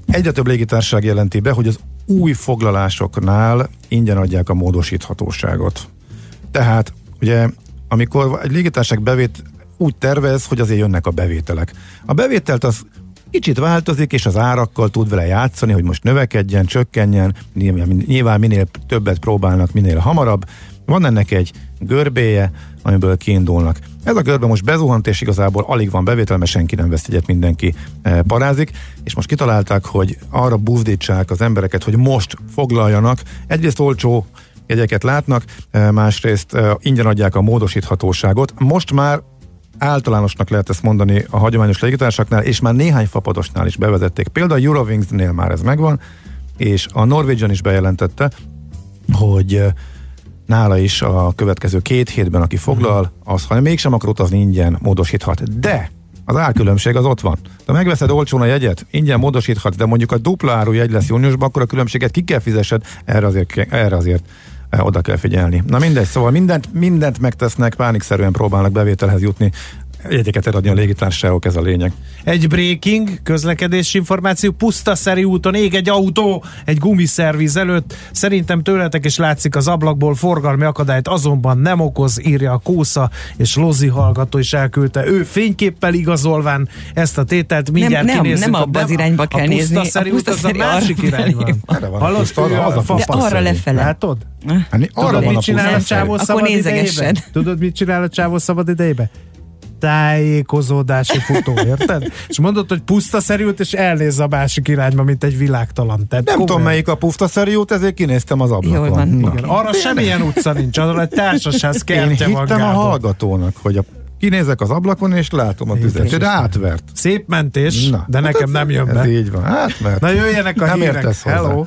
Egyre több légitársaság jelenti be, hogy az új foglalásoknál ingyen adják a módosíthatóságot. Tehát, ugye, amikor egy légitársaság bevét úgy tervez, hogy azért jönnek a bevételek. A bevételt az kicsit változik, és az árakkal tud vele játszani, hogy most növekedjen, csökkenjen, nyilván, nyilván minél többet próbálnak, minél hamarabb. Van ennek egy görbéje, amiből kiindulnak. Ez a görbe most bezuhant, és igazából alig van bevétel, mert senki nem vesz egyet, mindenki parázik, és most kitalálták, hogy arra buzdítsák az embereket, hogy most foglaljanak. Egyrészt olcsó jegyeket látnak, eh, másrészt eh, ingyen adják a módosíthatóságot. Most már általánosnak lehet ezt mondani a hagyományos légitársaknál, és már néhány fapadosnál is bevezették. Például a Eurowings-nél már ez megvan, és a Norwegian is bejelentette, hogy nála is a következő két hétben, aki foglal, az, ha mégsem akar utazni, ingyen módosíthat. De az árkülönbség az ott van. Ha megveszed olcsón a jegyet, ingyen módosíthatsz, de mondjuk a dupla áru jegy lesz júniusban, akkor a különbséget ki kell fizessed, erre azért, erre azért eh, oda kell figyelni. Na mindegy, szóval mindent, mindent megtesznek, pánikszerűen próbálnak bevételhez jutni, jegyeket eladni a légitársaságok, ez a lényeg. Egy breaking közlekedési információ, Pusztaszeri úton ég egy autó egy gumiszerviz előtt. Szerintem tőletek is látszik az ablakból forgalmi akadályt, azonban nem okoz, írja a Kósza, és Lozi hallgató is elküldte. Ő fényképpel igazolván ezt a tételt, mindjárt nem, nem a abba az irányba kell a nézni. A út az a másik van. Hallod, arra lefele. Látod? Hát, arra Tudod, van mit a csinál a pusztaszerű. csávó Akkor szabad nézegessed. Tudod, mit csinál a csávó szabad idejében? Tájékozódási futó, érted? És mondod, hogy puszta szerült, és elnéz a másik irányba, mint egy világtalan. Tehát Nem komolyan. tudom melyik a pusztaszerű út, ezért kinéztem az ablakon. Jól van. Na. Igen, arra semmilyen utca nincs, arra egy társasház Én kertje van, hittem a hallgatónak, hogy a kinézek az ablakon, és látom a tüzet. De átvert. Szép mentés, Na, de hát nekem ez- nem jön Ez be. így van. Hát, mert Na jöjjenek a nem hírek. értesz hozzá. Hello!